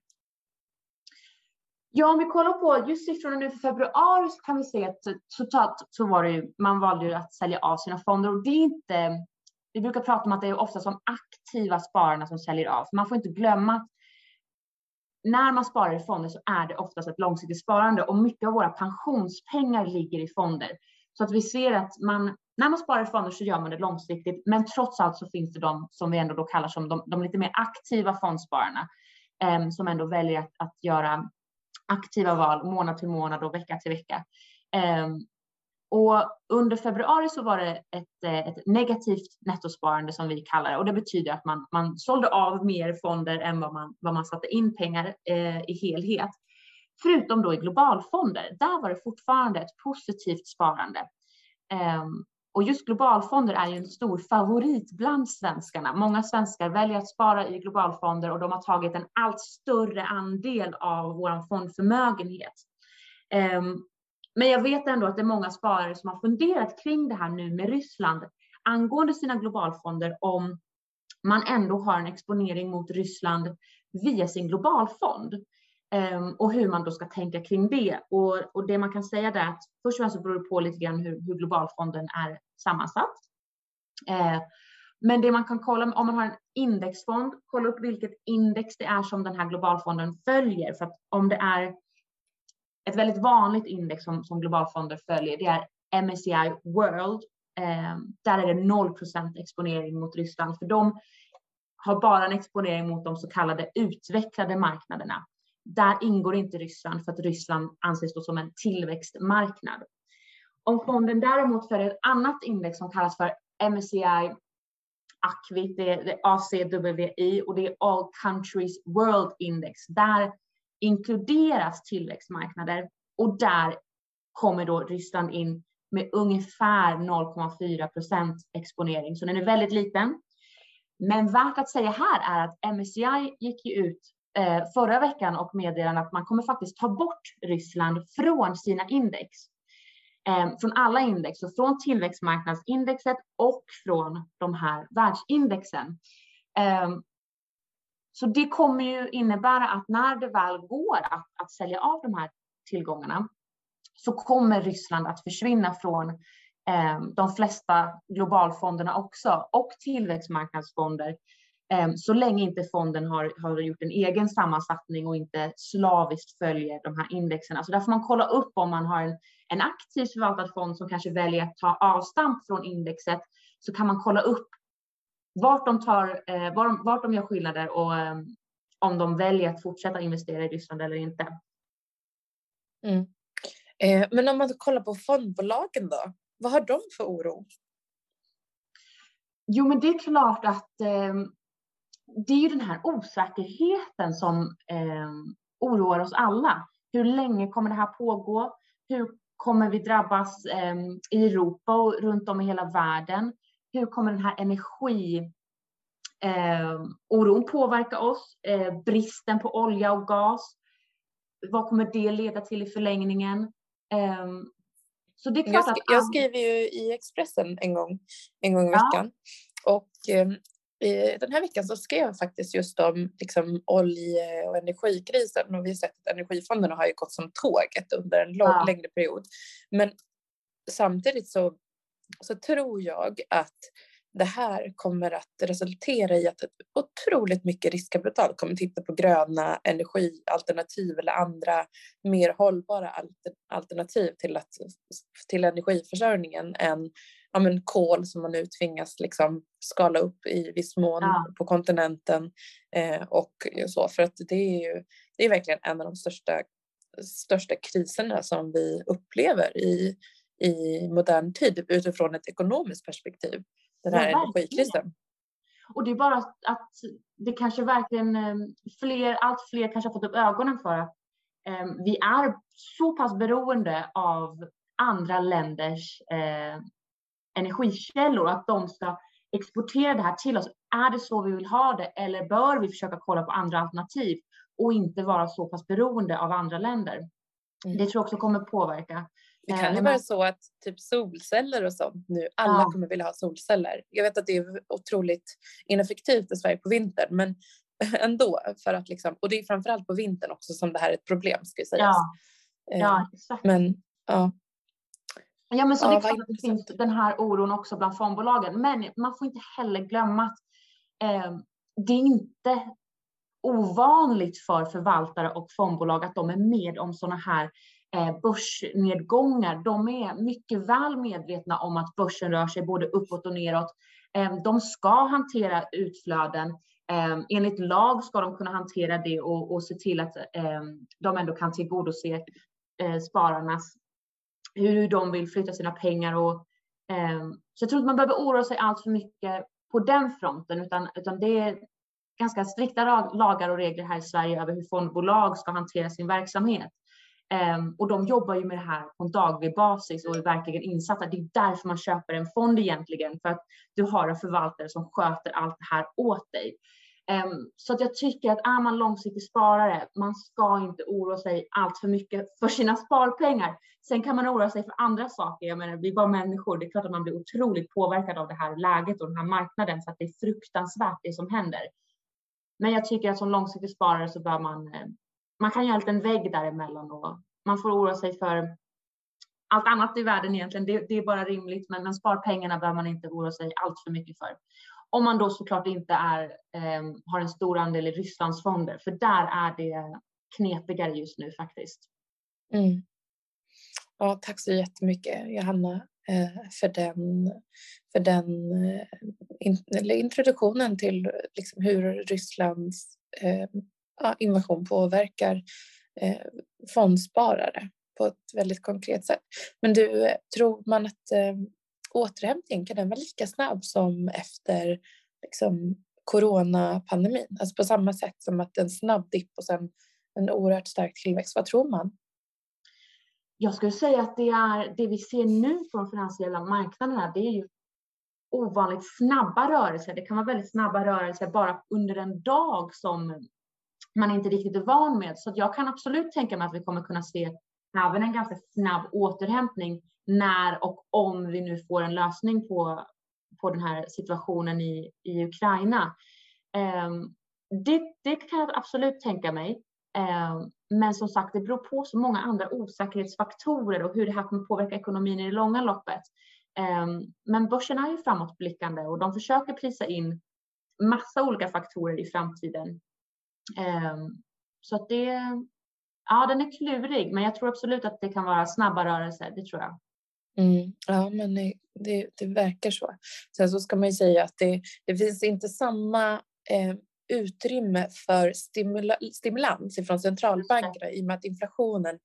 Ja, om vi kollar på just siffrorna nu för februari så kan vi se att totalt så var det ju, man valde ju att sälja av sina fonder och det är inte, vi brukar prata om att det är ofta som aktiva spararna som säljer av. Man får inte glömma att när man sparar i fonder så är det oftast ett långsiktigt sparande och mycket av våra pensionspengar ligger i fonder. Så att vi ser att man, när man sparar i fonder så gör man det långsiktigt, men trots allt så finns det de som vi ändå då kallar som de, de lite mer aktiva fondspararna eh, som ändå väljer att, att göra aktiva val månad till månad och vecka till vecka. Ehm, och under februari så var det ett, eh, ett, negativt nettosparande som vi kallar det och det betyder att man, man sålde av mer fonder än vad man, vad man satte in pengar eh, i helhet. Förutom då i globalfonder, där var det fortfarande ett positivt sparande. Um, och just globalfonder är ju en stor favorit bland svenskarna. Många svenskar väljer att spara i globalfonder och de har tagit en allt större andel av vår fondförmögenhet. Ehm, men jag vet ändå att det är många sparare som har funderat kring det här nu med Ryssland angående sina globalfonder om man ändå har en exponering mot Ryssland via sin globalfond Ehm, och hur man då ska tänka kring det. Och, och det man kan säga är att först och främst så beror det på lite grann hur, hur globalfonden är sammansatt. Ehm, men det man kan kolla om man har en indexfond, kolla upp vilket index det är som den här globalfonden följer. För att om det är ett väldigt vanligt index som, som globalfonder följer, det är MSCI World. Eh, där är det 0% exponering mot Ryssland, för de har bara en exponering mot de så kallade utvecklade marknaderna. Där ingår inte Ryssland för att Ryssland anses då som en tillväxtmarknad. Om fonden däremot följer ett annat index som kallas för MSCI ACWI, det är ACWI och det är All Countries World Index. Där inkluderas tillväxtmarknader och där kommer då Ryssland in med ungefär 0,4 procent exponering, så den är väldigt liten. Men värt att säga här är att MSCI gick ju ut Eh, förra veckan och meddelade att man kommer faktiskt ta bort Ryssland från sina index. Eh, från alla index, så från tillväxtmarknadsindexet och från de här världsindexen. Eh, så det kommer ju innebära att när det väl går att, att sälja av de här tillgångarna så kommer Ryssland att försvinna från eh, de flesta globalfonderna också och tillväxtmarknadsfonder eh, så länge inte fonden har, har gjort en egen sammansättning och inte slaviskt följer de här indexerna. Så där får man kolla upp om man har en, en aktivt förvaltad fond som kanske väljer att ta avstamp från indexet så kan man kolla upp vart de, tar, eh, var, vart de gör skillnader och eh, om de väljer att fortsätta investera i Ryssland eller inte. Mm. Eh, men om man kollar på fondbolagen då, vad har de för oro? Jo, men det är klart att eh, det är ju den här osäkerheten som eh, oroar oss alla. Hur länge kommer det här pågå? Hur kommer vi drabbas eh, i Europa och runt om i hela världen? hur kommer den här energi eh, oron påverka oss? Eh, bristen på olja och gas. Vad kommer det leda till i förlängningen? Eh, så det är klart jag, sk att... jag skriver ju i Expressen en gång, en gång i veckan. Ja. Och eh, den här veckan så skrev jag faktiskt just om liksom, olje och energikrisen. Och vi har sett att energifonderna har ju gått som tåget under en lång, ja. längre period. Men samtidigt så så tror jag att det här kommer att resultera i att otroligt mycket riskkapital kommer titta på gröna energialternativ eller andra mer hållbara alternativ till, att, till energiförsörjningen än ja, men kol som man nu tvingas liksom skala upp i viss mån ja. på kontinenten eh, och så för att det är ju det är verkligen en av de största, största kriserna som vi upplever i i modern tid utifrån ett ekonomiskt perspektiv, den här ja, energikrisen. Och det är bara att det kanske verkligen eh, fler, allt fler kanske har fått upp ögonen för att eh, vi är så pass beroende av andra länders eh, energikällor, att de ska exportera det här till oss. Är det så vi vill ha det eller bör vi försöka kolla på andra alternativ och inte vara så pass beroende av andra länder? Mm. Det tror jag också kommer påverka. Det kan ju vara så att typ solceller och sånt nu, alla ja. kommer vilja ha solceller. Jag vet att det är otroligt ineffektivt i Sverige på vintern, men ändå. För att liksom, och det är framförallt på vintern också som det här är ett problem ska sägas. Ja, Eh, ja exakt. Men ja, Ja, men så Ja, det är klart att det finns den här oron också bland fondbolagen. Men man får inte heller glömma att eh, det är inte ovanligt för förvaltare och fondbolag att de är med om sådana här eh, börsnedgångar. De är mycket väl medvetna om att börsen rör sig både uppåt och neråt. Eh, de ska hantera utflöden. Eh, enligt lag ska de kunna hantera det och, och se till att eh, de ändå kan tillgodose eh, spararnas hur de vill flytta sina pengar. Och, eh, så jag tror inte man behöver oroa sig allt för mycket på den fronten, utan, utan det är ganska strikta lagar och regler här i Sverige över hur fondbolag ska hantera sin verksamhet. Eh, och de jobbar ju med det här på en daglig basis och är verkligen insatta. Det är därför man köper en fond egentligen, för att du har en förvaltare som sköter allt det här åt dig. Ehm, så att jag tycker att är man långsiktig sparare, man ska inte oroa sig allt för mycket för sina sparpengar. Sen kan man oroa sig för andra saker. Jag menar, vi är bara människor. Det är klart att man blir otroligt påverkad av det här läget och den här marknaden, så att det är fruktansvärt det som händer. Men jag tycker att som långsiktig sparare så bör man, eh, man kan göra en liten vägg däremellan och man får oroa sig för allt annat i världen egentligen. Det, det är bara rimligt, men, men sparpengarna behöver man inte oroa sig allt för mycket för. Om man då såklart inte är, eh, har en stor andel i Rysslands fonder, för där är det knepigare just nu faktiskt. Mm. Ja, tack så jättemycket Johanna eh, för den, för den eh, introduktionen till liksom hur Rysslands eh, invasion påverkar fondsparare på ett väldigt konkret sätt. Men du, tror man att återhämtning, återhämtningen kan den vara lika snabb som efter liksom, coronapandemin? Alltså på samma sätt som att en snabb dipp och sen en oerhört stark tillväxt. Vad tror man? Jag skulle säga att det är det vi ser nu på de finansiella marknaderna. Det är ju ovanligt snabba rörelser. Det kan vara väldigt snabba rörelser bara under en dag som man inte riktigt är van med. Så att jag kan absolut tänka mig att vi kommer kunna se även en ganska snabb återhämtning när och om vi nu får en lösning på, på den här situationen i, i Ukraina. Um, det, det kan jag absolut tänka mig. Um, men som sagt, det beror på så många andra osäkerhetsfaktorer och hur det här kommer påverka ekonomin i det långa loppet. Um, men börsen är ju framåtblickande och de försöker prisa in massa olika faktorer i framtiden. så att det, ja, den är klurig, men jag tror absolut att det kan vara snabba rörelser. Det tror jag. Mm, ja, men det, det, verkar så. Sen så ska man ju säga att det, det finns inte samma eh, utrymme för stimula, stimulans från centralbankerna i och med att inflationen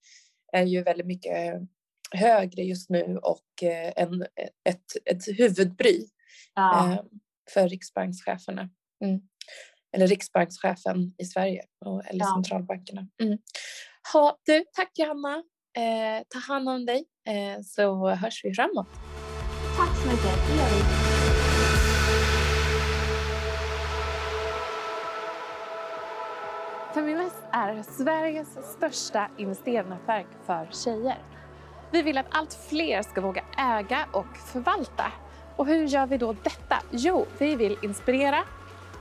är ju väldigt mycket högre just nu och eh, en, ett, ett huvudbry Ja. eh, för riksbankscheferna. Mm. Eller riksbankschefen i Sverige och, eller Ja. centralbankerna. Mm. Ha, du, tack Johanna. Eh, ta hand om dig eh, så hörs vi framåt. Tack så mycket. Det gör vi. Feminvest är Sveriges största investeringsnätverk för tjejer. Vi vill att allt fler ska våga äga och förvalta. Och hur gör vi då detta? Jo, vi vill inspirera,